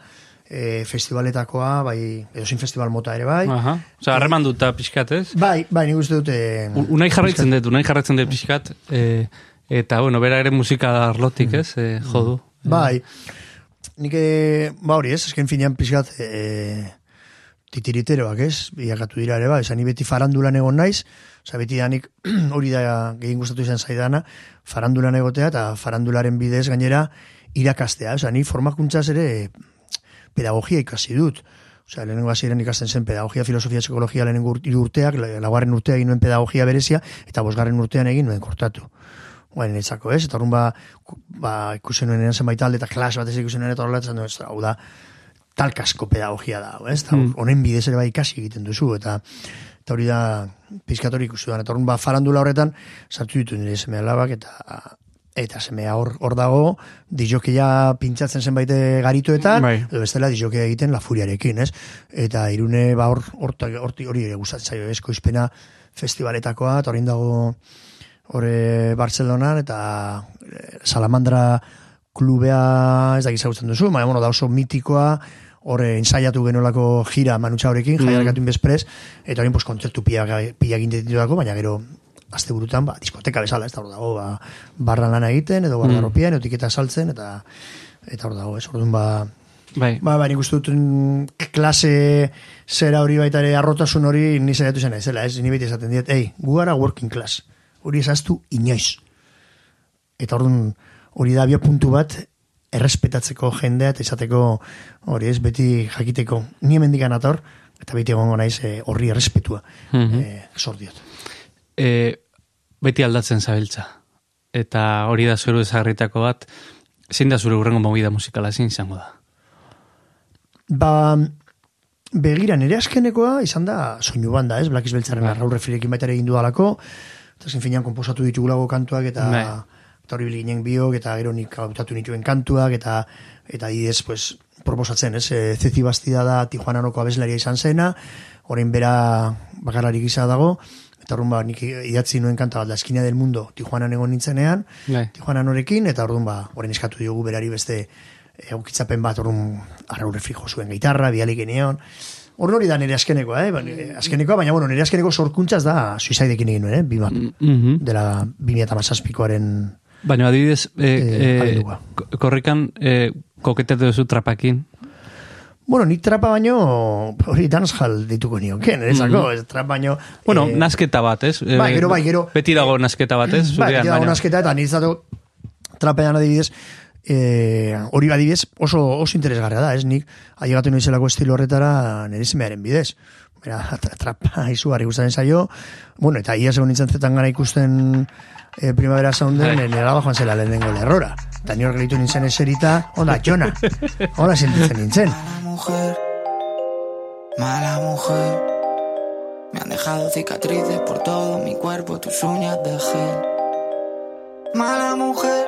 A: eh, festivaletakoa, bai, edozin festival mota ere bai.
B: Aha. Osa, harreman duta pixkat, ez?
A: Bai, bai, nik uste dute...
B: Un- Unai jarraitzen dut, unai jarraitzen dut pixkat, eh, eta, bueno, bera ere musika arlotik, ez? Eh, jodu.
A: Bai, nik, eh, ba hori ez, esken finean pixkat e, titiriteroak ez, bilakatu dira ere, ba, esan ni beti farandulan egon naiz, oza, beti da nik hori da gehien gustatu izan zaidana, farandulan egotea eta farandularen bidez gainera irakastea, oza, ni formakuntzaz ere pedagogia ikasi dut. Osea, lehenengo hasieran ikasten zen pedagogia, filosofia, psikologia lehenengo urteak, la- laugarren urtea egin nuen pedagogia berezia, eta bosgarren urtean egin nuen kortatu. Guain etzako, ez? Eta orrun ba, ba ikusen nuen zenbait talde, eta klas batez ikusen nuen, eta horrela, duen, hau da, talkasko pedagogia da, ez? Eta
B: Mm.
A: honen bidez ere bai ikasi egiten duzu, eta eta hori da pizkatori ikusi duan. Eta orrun ba, farandula horretan, sartu ditu nire seme alabak, eta eta semea hor, hor dago, dijokia pintzatzen zenbait garituetan,
B: Bai.
A: edo bestela dijokia egiten la furiarekin, ez? Eta irune ba hor, horti hori ere gustatzen zaio, esko izpena festivaletakoa, eta horrein dago hore Bartzelonan, eta eh, Salamandra klubea ez dakit zagutzen duzu, baina bueno, da oso mitikoa, hor ensaiatu genolako jira manutxa horrekin,
B: Mm.
A: jaiarkatu bezprez, eta horrein pues, kontzertu pila, pila egin ditutako, baina gero azte burutan, ba, diskoteka bezala, ez da hor dago, ba, barran lana egiten, edo guardarropian, mm. etiketa saltzen, eta eta hor dago, ez, orduan ba,
B: Bai.
A: Ba, ba, nik uste dut mm, klase zera hori baita ere arrotasun hori ni saiatu zen ezela, ez? Ni beti esaten diet, ei, gu gara working class. Hori esaztu inoiz. Eta orduan hori da puntu bat errespetatzeko jendea eta izateko hori ez beti jakiteko ni hemendikan ator eta beti egongo naiz eh, horri errespetua
B: Mhm.
A: eh, zor diot.
B: E, beti aldatzen zabiltza. Eta hori da zure ezagritako bat, zein da zure urrengo movida musikala zein izango da?
A: Ba, begira, nire askenekoa izan da soinu banda, ez? Black Beltzaren
B: Bai.
A: Raul Refirekin baita egin dudalako, eta zen finean komposatu ditugulago kantuak, eta
B: Bai.
A: eta hori bilginen biok, eta gero nik hautatu nituen kantuak, eta eta idez, pues, proposatzen, ez? E, Ceci Bastida da Tijuananoko abeslaria izan zena, orain bera bakarlari gisa dago, eta orduan ba, nik idatzi nuen kanta bat, La Esquina del Mundo, Tijuanan egon nintzenean,
B: Bai.
A: Tijuanan horekin, eta orduan ba, orain eskatu diogu berari beste egokitzapen bat, orduan arraure frijo zuen gitarra, bialik geneon, Orduan hori da nire askenekoa, eh? Ba, nire askenekoa, baina bueno, nire askeneko sorkuntzaz da suizaidekin egin nuen, eh? Bima,
B: Mhm.
A: dela 2008koaren
B: Baina adibidez, e,
A: Eh,
B: e, ko- korrikan e, koketatu duzu trapakin.
A: Bueno, nik trapa baino, hori dancehall dituko nioke, niretzako,
B: Mhm.
A: ez trap baino...
B: Bueno,
A: eh,
B: nasketa bat, ez? E,
A: bai, gero, bai, gero.
B: Beti dago nasketa bat, ez?
A: Bai, beti dago nasketa eta niretzako trapean adibidez, eh, hori adibidez oso, oso interesgarria da, ez nik ailegatu noizelako estilo horretara nire semearen bidez. Bera, tra- trapa izugarri gustatzen zaio, bueno, eta ia segun nintzen zetan gara ikusten eh, primavera sounden,
B: Bai.
A: nire alaba joan zela lehenengo lerrora. Eta ni hor gelitu nintzen eserita, onda, Jona, hola sentitzen nintzen.
N: mujer, mala mujer. Me han dejado cicatrices por todo mi cuerpo, tus uñas de gel. Mala mujer,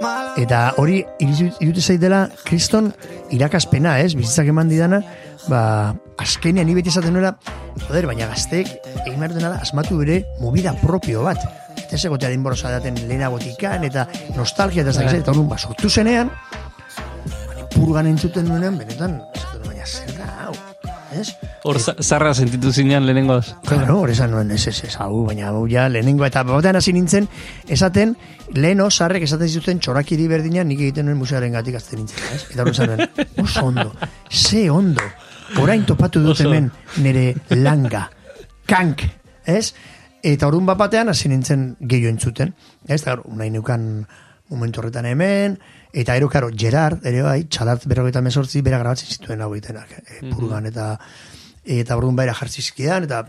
N: mala
A: Eta hori iruditu zait dela kriston irakaspena, ez? Bizitzak eman didana, ba, azkenean ni beti esaten nuela, joder, baina gazteek egin behar dena da, asmatu bere movida propio bat. Ez egotea denborosa daten lehenagotikan, eta nostalgia eta
B: Bai.
A: eta orduan, ba, sortu zenean, purgan entzuten nuenean, benetan, esaten baina zer da, hau, ez?
B: Hor za- zarra sentitu zinean lehenengoz.
A: Claro, hor esan nuen, ez, ez, ez, hau, baina hau ja lehenengo, eta batean hasi nintzen, esaten, leheno, sarrek esaten zituzten txorakiri berdina, nik egiten nuen musearen gatik azten nintzen, ez? Eta hor esan nuen, oso ondo, ze ondo, orain topatu dut hemen nire langa, kank, ez? Eta orduan bat batean hasi nintzen gehiago entzuten, ez? Hor, nahi neukan momentu horretan hemen, eta ero, karo, Gerard, ere bai, txalart berrogeita mesortzi, bera grabatzen zituen hau egitenak, e, purgan, eta eta orduan baira jartzizkidan, eta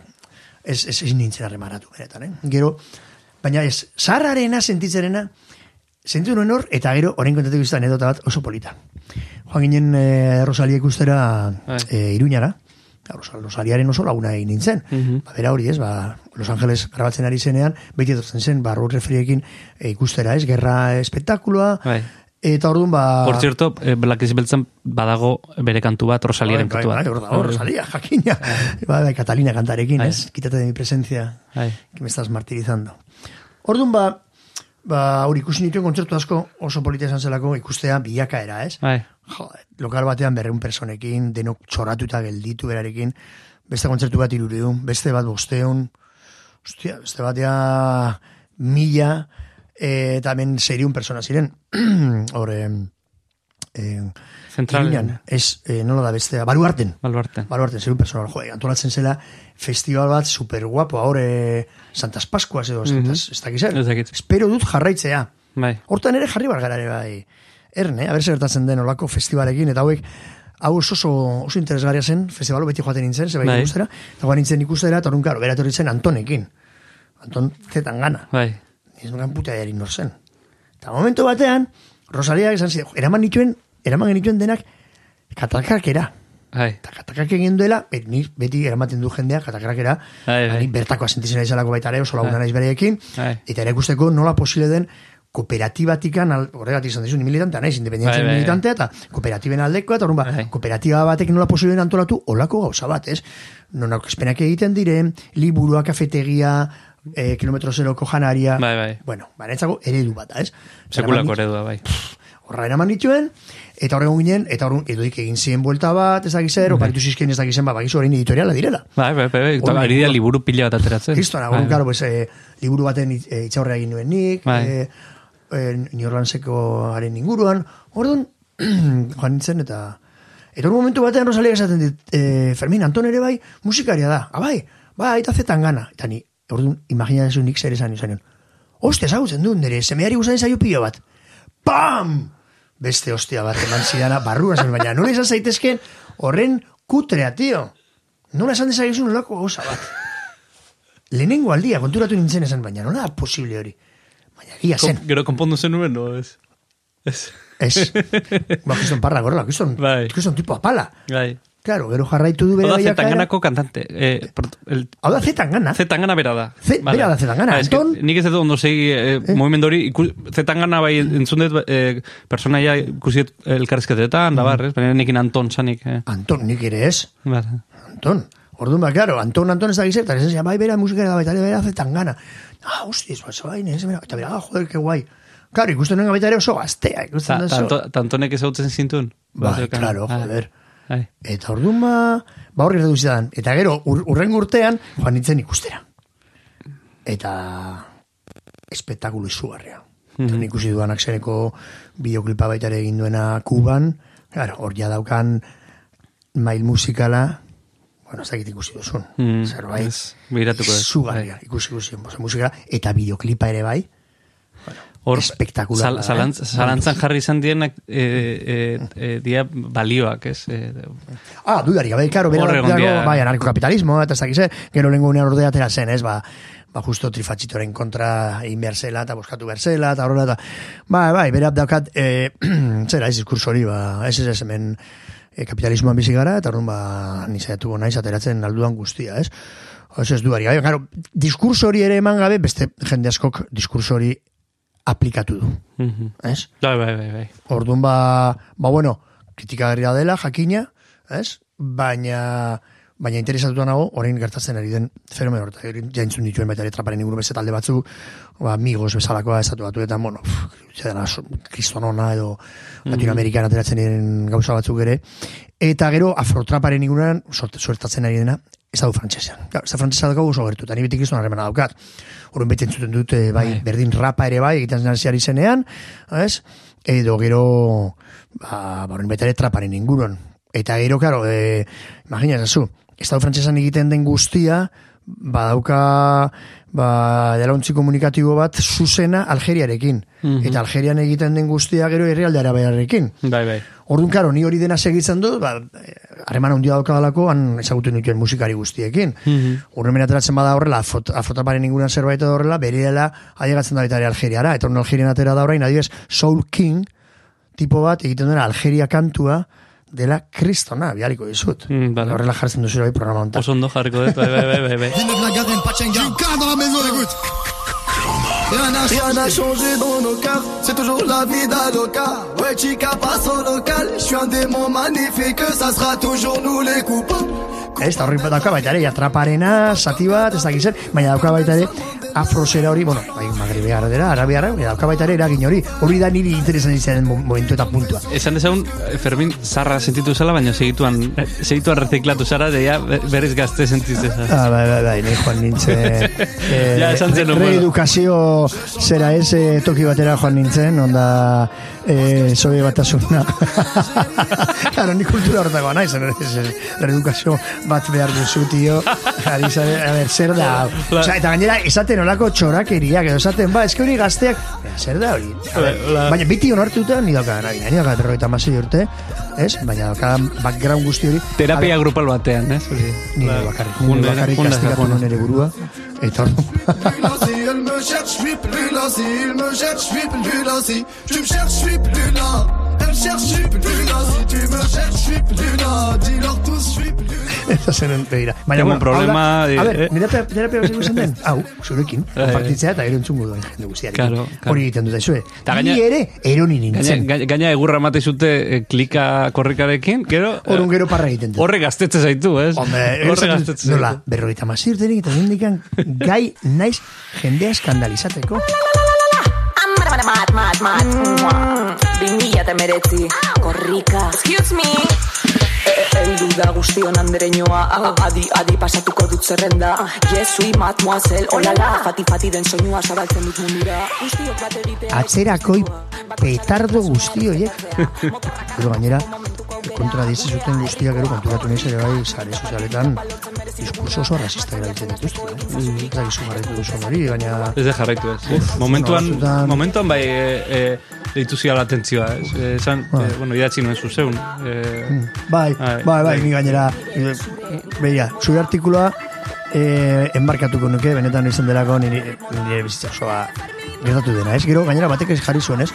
A: ez, ez, ez nintzen harremanatu benetan, eh? Gero, baina ez, zaharrarena sentitzerena, sentitu nuen hor, eta gero, orain kontatu guztan anedota bat oso polita. Joan ginen e, Rosalia ikustera e, Iruñara, Rosaliaren oso laguna egin nintzen. Ba, bera hori ez, ba, Los Angeles grabatzen ari zenean, beti etortzen zen, ba, Raúl Refriekin e, ikustera ez, gerra espektakuloa,
B: Bai.
A: eta orduan, ba...
B: Por cierto, eh, Black is Beltzan badago bere kantu bat, Rosaliaren
A: Bai,
B: kantu bat.
A: bai, hor dago, Rosalía, jakina. Bai, bai, Catalina kantarekin,
B: Bai.
A: ez? Quítate de mi presencia,
B: Bai.
A: que me estás martirizando. Orduan, ba, ba, hori ikusi nituen kontzertu asko oso polita esan zelako ikustea bilakaera, ez?
B: Bai.
A: Joder, lokal batean berreun personekin, denok txoratuta gelditu berarekin, beste kontzertu bat irureun, beste bat bosteun, ostia, beste batea mila, eh, eta hemen seriun persona ziren. Hor, eh, eh,
B: Zentralen.
A: Ez, eh, nola da bestea, baluarten.
B: Baluarten.
A: Baluarten, seriun persona, joder, antolatzen zela festival bat super guapo, ahor, eh, Santas Pascuas edo, Santas, ez dakit zer.
B: Ez dakit.
A: Espero dut jarraitzea.
B: Bai.
A: Hortan ere jarri bargara ere bai. Erne, haber zer gertatzen den olako festivalekin, eta hauek, hau oso, oso, oso interesgarria zen, festivalo beti joaten nintzen, zebai
B: Bai.
A: ikustera, eta guan nintzen ikustera, eta orduan, karo, beratorri zen Antonekin. Anton zetan gana.
B: Bai.
A: Ez nukan puta erin nor zen. Eta momentu batean, Rosalia esan zidan, eraman nituen, eraman genituen denak, katakrakera.
B: Bai.
A: Eta katakrak egin duela, bet, ni beti eramaten du jendea katakrakera,
B: Bai, bai.
A: ni bertako asentitzen naizalako baita ere, oso laguna
B: Bai.
A: naiz bereekin,
B: Bai.
A: eta ere ikusteko nola posible den kooperatibatikan, horregatik izan dizu, ni militantea naiz, independentzia
B: Bai, bai,
A: militantea, eta kooperatiben aldekoa, eta orduan ba, kooperatiba batek nola posible den antolatu, olako gauza bat, ez? Non aurkezpenak egiten diren, liburua, kafetegia, eh, kilometro zeroko janaria,
B: Bai, bai.
A: bueno, ba, netzako eredu bat, ez?
B: Sekulako eredua, bai.
A: horra eraman dituen, eta horregun ginen, eta horregun edoik egin ziren buelta bat, ez dakiz zer, oparitu zizkien ez dakizen, ba, bakizu horrein editoriala direla.
B: Bai, bai, bai, bai. Eta ari da
A: liburu-
B: pila bat ateratzen.
A: Kristona,
B: Bai,
A: orduan,
B: bai.
A: eh, liburu baten eh, itxaurrea egin nuen nik,
B: Bai.
A: eh, eh, New Orleanseko haren inguruan, orduan, joan nintzen, eta eta hor momentu batean Rosalia esaten dit, eh, Fermin, Anton ere bai, musikaria da, abai, bai, eta zetan gana, eta ni, orduan, imagina desu nik zer esan izan, Oste, ezagutzen du, nire semeari guztain zaio pilo bat. Pam! Beste ostia bat eman zidana, barrura zen, baina nola izan zaitezken horren kutrea, tio. Nola esan dezakezu nolako gauza bat. Lehenengo aldia, konturatu nintzen esan, baina nola da posible hori. Baina egia zen.
B: Kom- Gero konpondu zen nuen, no? Ez. Ez.
A: Ez. ba, kiston parra gorrela, kiston,
B: Bai.
A: kiston tipo apala.
B: Bai.
A: Claro, gero jarraitu du bere
B: Hau da. Zetanganako kantante. Eh, por- el...
A: Hau da Zetangana.
B: Zetangana bera da.
A: Ze- bera da Zetangana,
B: Ah,
A: Anton-
B: Nik ez dut ondo segi eh, mugimendu hori, iku- Zetangana bai entzun dut eh, personaia ikusiet elkarrizketetan, da bar, ez? Baina nekin Anton zanik. Eh.
A: Anton, nik ere ez.
B: Bar.
A: Anton. Orduan, ba, claro, Anton, Anton ez da gizet, eta esan zian, bai, bera musikera da baita bera Zetangana. Ah, hostiz, ba, bai, ez, bera, eta bera, ah, joder, que guai. Claro, ikusten nuen baita ere oso gaztea, ikusten da oso.
B: tanto, tantonek ezagutzen zintun?
A: Bai, claro,
B: Ah,
A: joder.
B: Bai.
A: Eta orduan ba, ba horri gertatu zidan. Eta gero, ur, urren urtean, joan nintzen ikustera. Eta espektakulu izugarria. Mm
B: Mhm.
A: ikusi duanak zeneko bideoklipa baita ere egin duena Kuban, claro, hor ja daukan mail musikala, bueno, ez dakit ikusi duzun.
B: Mm,
A: Zerbait,
B: ez,
A: izugarria, ikusi bosa, musikala, eta bideoklipa ere bai,
B: Hor,
A: espektakular
B: zal, zalantz,
A: eh?
B: zalantzan jarri izan dienak e, e, e, dia balioak, ez? E,
A: Ah, dudarik, gabe, karo, bera, dago, bai, anarkokapitalismo, eta ez dakize, gero lengo unean ordea atera zen, ez, ba, ba, justo trifatxitoren kontra egin behar zela, eta boskatu behar zela, eta horrela, eta, bai, bai, berat daukat, e, zera, ez diskurso hori, ba, ez ez hemen e, kapitalismoan bizi gara, eta horren, ba, nizaiatu naiz ateratzen alduan guztia, ez? Ez ez duari, gai, gero, diskurso hori ere eman gabe, beste jende askok diskurso hori aplikatu du, ez?
B: Bai, bai, bai, bai.
A: Orduan ba, ba bueno, kritikagarria dela, jakina, ez? Baina, baina interesatuta nago, orain gertatzen ari den fenomeno horta, jaintzun dituen baita ere traparen inguru beste talde batzu, ba, migos bezalakoa esatu batu, eta, bueno, so- kristonona edo Latinoamerikan ateratzen diren gauza batzuk ere, eta gero afrotraparen inguruan suertatzen ari dena, ez da du frantsesean. Claro, ez da frantsesa daukagu oso gertu, eta ni beti kriston harremana daukat. Horren beti entzuten dute, bai, berdin rapa ere bai, egiten hasi zenean, ez? Edo gero, ba, ba, horren baita ere traparen inguruan. Eta gero, karo, e, imagina, zu, Estado frantsesan egiten den guztia, badauka ba, delauntzi komunikatibo bat zuzena Algeriarekin.
B: Mhm.
A: Eta Algerian egiten den guztia gero herrialde arabiarekin.
B: Bai, bai.
A: Orduan, karo, ni hori dena segitzen dut, ba, harreman handia daukadalako, han ezagutu nituen musikari guztiekin. Urremen ateratzen bada horrela, afrot, afrotaparen inguruan zerbait horrela, bereela ailegatzen da baita ere Algeriara. Eta horren Algerian atera da orain, adibidez, Soul King, tipo bat, egiten duena Algeria kantua, dela kristona, bialiko dizut.
B: Mm, vale.
A: Horrela jartzen duzu bai programa honetan.
B: Oso ondo jarriko dut, bai, bai, bai, bai.
K: Villeneuve la Garenne, Pachenga. Jinka dans la maison, écoute. Rien n'a changé dans nos cœurs, c'est toujours la vie d'Aloca. Ouais, chica passe au local, je suis un démon magnifique, ça sera toujours nous les coupables.
A: Ez, eta horri dauka baita ere, atraparena, zati bat, ez dakizen, baina dauka baita ere, afrosera hori, bueno, bai, magrebeara dela, arabiara, baina dauka baita ere eragin hori, hori da niri interesan izan mo- momentu eta puntua.
B: Esan dezagun, eh, Fermin zarra sentitu zela, baina segituan, segituan reziklatu zara, deia berriz gazte sentitzen zara.
A: Ah, bai, bai, bai, nahi joan nintzen. eh,
B: Ja, esan zenuen, bueno.
A: Reedukazio zera ez, eh, toki batera joan nintzen, onda eh, sobe batasuna. claro, ni kultura horretako naiz, ez, ez, reedukazio bat behar duzu, tio. Ari zare, a ber, zer da? hau? Osea, eta gainera, esaten olako txorakeriak, edo esaten, ba, eske hori gazteak, "Baina, zer da hori? Baina biti onartuta, ni dauka nari, ni dauka berrogeita hamasei urte, ez? Baina dauka background guzti hori.
B: Terapia grupal batean, ez?
A: Ni
B: Ba,
A: bakarrik, ni bakarrik nuen ere burua. Eta orduan,
K: Là, si elle me cherche, je suis plus là. Si il me cherche, je suis plus là. Si tu me cherches, je suis plus là. Elle cherche, je suis plus là. Si tu me cherches, je suis plus là. Dis-leur tous, je suis plus là.
A: Eta zen begira.
B: Tengo un problema,
A: da-
B: eh,
A: a ver,
B: eh.
A: terapia, terapia bat izan den, hau, zurekin,
B: Eh,
A: konpartitzea eta gero entzungo duen jende guztiarekin.
B: Claro, claro.
A: Hori egiten dut
B: gaina-
A: Ni ere, eroni nintzen.
B: gaina, gaina egurra mate zute eh, klika korrikarekin, gero... eh,
A: Horun gero parra egiten dut.
B: Horre gaztetze zaitu, ez?
A: Hombre,
B: horre gaztetze zaitu.
A: nola, berrogeita mazirtenik eta nendikan gai naiz jendea eskandalizateko.
O: Mat, mat, mat, mat. Bi mila eta meretzi. Korrika. Excuse me. Eldu da guztion andereñoa Adi, adi pasatuko dut zerrenda Yes, sui, mademoiselle, olala Fati, fati den soinua zabaltzen dut mundura Guztiok bat egitea
A: Atzerakoi petardo guzti horiek. Gero gainera, kontra dizi zuten guztiak gero konturatu nahiz ere bai, sare sozialetan, diskurso oso rasista erabiltzen dituzte. Eh? Ez da gizu jarraitu duzun hori, baina...
B: Ez de jarraitu ez. momentuan,
A: bueno, batzutan-
B: momentuan bai e, e, deitu ziala atentzioa, ez? E, esan,
A: Bai.
B: e, bueno, idatzi nuen zuzeun. E,
A: Bai,
B: Bai,
A: bai, bai,
B: bai.
A: ni gainera, eh, begira, zure artikuloa eh, enmarkatuko nuke, benetan izan delako nire, nire bizitza osoa gertatu dena, ez? Gero, gainera batek ez jarri zuen, ez?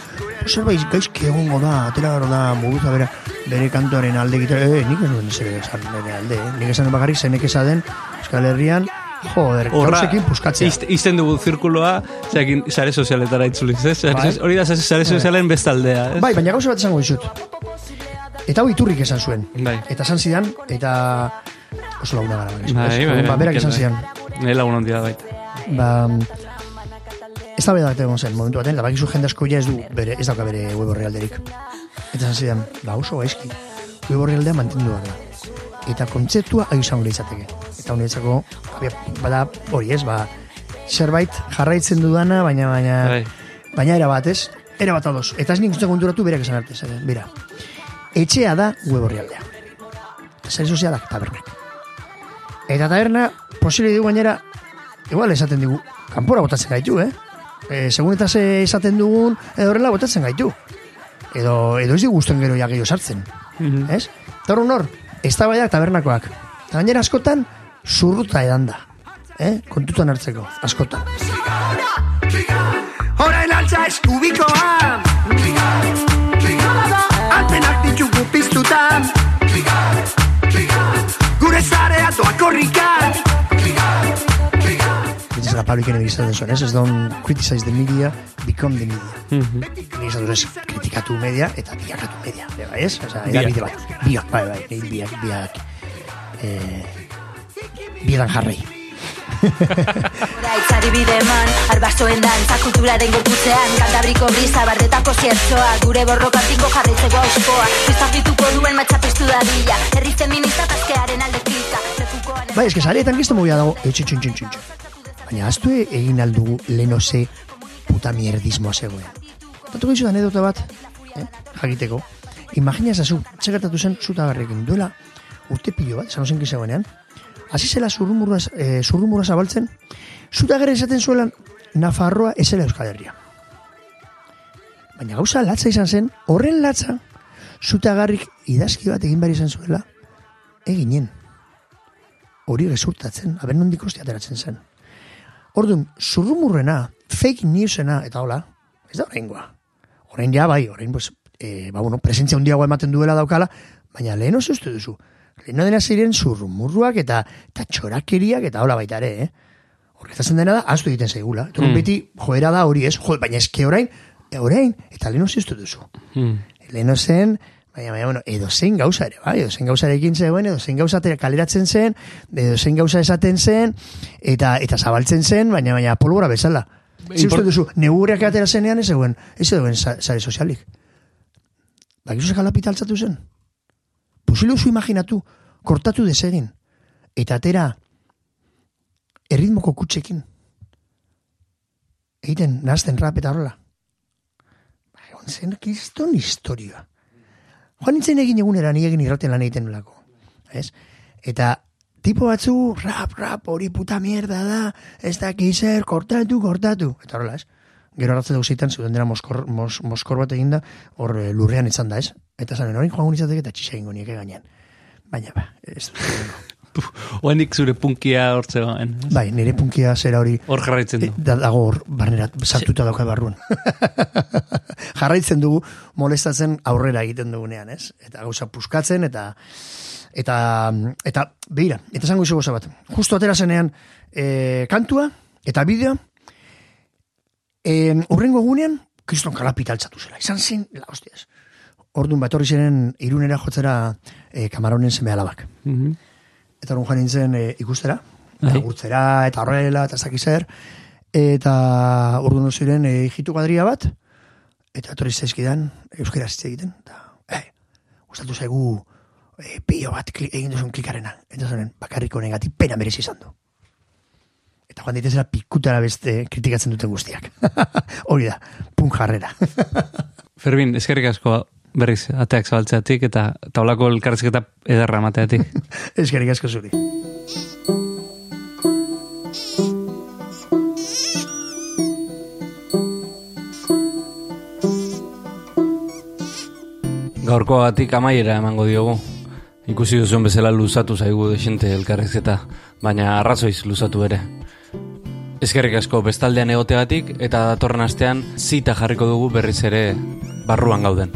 A: Zerbait gaizki egongo da, atera gara da, muguza bera, bere kantuaren alde egite, eh, nik ez nuen zer esan bere alde, eh? Nik esan bakarrik zenek esaden, Euskal Herrian, joder, gauzekin puskatzea.
B: izte- izten dugu zirkuloa, zeakin sare sozialetara itzuliz, ez? Sare-
A: Bai.
B: Hori da sare sozialen bestaldea, ez?
A: Bai, baina gauza bat esango dizut. Eta hau iturrik esan zuen.
B: Bai.
A: Eta esan zidan, eta oso laguna gara.
B: Bai, bai,
A: Ba,
B: bai,
A: berak
B: Mikel,
A: esan
B: bai.
A: zidan.
B: Nire lagun handia baita.
A: ba, ez da bedak egon zen, momentu baten, eta bakizu jende asko ja ez du, bere, ez dauka bere web orrialderik. Eta esan zidan, ba oso gaizki, web orrialdea mantendu behar da. Eta kontzeptua ahi izango izateke. Eta honetzako, bada hori ez, ba, zerbait jarraitzen dudana, baina, baina,
B: Bai.
A: baina era bat ez, era bat ados. Eta ez nik uste konturatu berak esan arte, zer, bera. Etxea da web orrialdea. Zer sozialak tabernak. Eta taberna, posible dugu gainera, igual esaten digu, kanpora botatzen gaitu, eh? E, segun eta ze esaten dugun, edo horrela botatzen gaitu. Edo, edo ez guztuen gero ja gehiago sartzen. Ez? Eta hor hor, ez da baiak tabernakoak. Eta gainera askotan, zurruta edan da. eh? kontutan hartzeko, askotan.
K: Orain altza eskubikoa Antenak ditugu piztuta Gure zarea doa korrika
A: La Pablo Ikene bizten zuen, ez? Ez don't criticize the media, become the media. Nik esan dut ez, kritikatu media eta biakatu media. Bai, bai, ez? Osa,
B: Biak.
A: edabide bat. Biak, bai, bai, nik biak, biak, eh, bietan jarrei.
P: Itzari bideman, arbasoen dantza kulturaren gorputzean Kantabriko brisa, bardetako ziertzoa Gure borrokatiko jarraitzeko auskoa Piztapituko duen matxapistu dadila Herri feminista tazkearen alde klika Lekukoan
A: Bai, eske saretan gizto mugia dago, etxe txun txun txun txun. Baina, aztu egin aldugu leno ze puta mierdismoa zegoen. Tatu gizu anedota bat, eh? jakiteko. Imagina ezazu, txekartatu zen zutagarrekin duela urte pilo bat, esan ozen zegoenean. Hasi zela zurrumurra, eh, zurrumurra zabaltzen, zutagarre esaten zuelan Nafarroa esela Euskal Herria. Baina gauza latza izan zen, horren latza, zutagarrik idazki bat egin behar izan zuela, eginen hori gezurtatzen, aben nondik uste ateratzen zen. Orduan, zurrumurrena, fake newsena, eta hola, ez da oraingoa. Orain ja, bai, orain, pues, e, ba, bueno, presentzia handiagoa ematen duela daukala, baina lehen oso uste duzu. Lehen dena ziren zurrumurruak eta, eta txorakeriak eta hola baita ere, eh? Horretatzen dena da, astu egiten zaigula. Eta
B: Mm.
A: beti, joera da hori ez, jo, baina eske orain, orain, eta lehen oso uste duzu.
B: Hmm.
A: Lehen zen, baina, baina, bueno, edo zein gauza ere, bai, edo zein gauzarekin zegoen, edo zein gauza kaleratzen zen, edo zein gauza esaten zen, eta eta zabaltzen zen, baina, baina, polbora bezala. Zi uste
B: Import-
A: duzu, neurriak atera zenean ez zegoen, ez zegoen sa- sare sozialik. Bakizu zekala pitaltzatu zen? Posible duzu imaginatu, kortatu desegin, eta atera erritmoko kutsekin. Egiten, nazten rap eta horrela. Ba, egon zen, kriston historia. Joan nintzen egin egunera ni egin irraten lan egiten nolako. Ez? Eta tipo batzu, rap, rap, hori puta mierda da, ez da zer, kortatu, kortatu. Eta horrela, ez? Gero hartze dugu zeitan, zuden dena moskor, mos, moskor bat eginda, hor eh, lurrean izan da, ez? Eta zanen, hori joan izateke eta txisa ingo nieke gainean. Baina, ba, ez dut.
B: Oenik zure punkia hortzegoen. ez?
A: Bai, nire punkia zera hori...
B: Hor jarraitzen du.
A: Eh, Da, dago hor, barnera, sartuta dauka barruan. Jarraitzen dugu, molestatzen aurrera egiten dugunean, ez? Eta gauza puskatzen, eta eta eta beira, eta esango izu goza bat. Justo atera zenean e, kantua eta bideo e, urrengo egunean kriston kalapita altzatu zela. Izan zen, la hostias. Orduan bat horri ziren irunera jotzera e, kamaronen seme alabak.
B: Mhm.
A: Eta orduan joan nintzen e, ikustera,
B: Bai.
A: eta gurtzera, eta horrela, eta ez dakit zer, eta orduan ziren e, hijitu kuadria bat, eta etorri zaizkidan, euskera hitz egiten, eta, eh, gustatu zaigu e, pilo bat kli, egin duzun klikarena. Eta zaren, bakarriko negatik pena merezi izan du. Eta joan ditezera pikutara beste kritikatzen duten guztiak. Hori da, punk jarrera.
B: Fermin, eskerrik asko berriz ateak zabaltzeatik eta taulako elkarrizketa ederra emateatik.
A: Eskerrik asko zuri.
C: Gaurkoagatik amaiera emango diogu. Ikusi duzuen bezala luzatu zaigu desente elkarrizketa, baina arrazoiz luzatu ere. Eskerrik asko bestaldean egoteagatik eta datorren astean zita jarriko dugu berriz ere barruan gauden.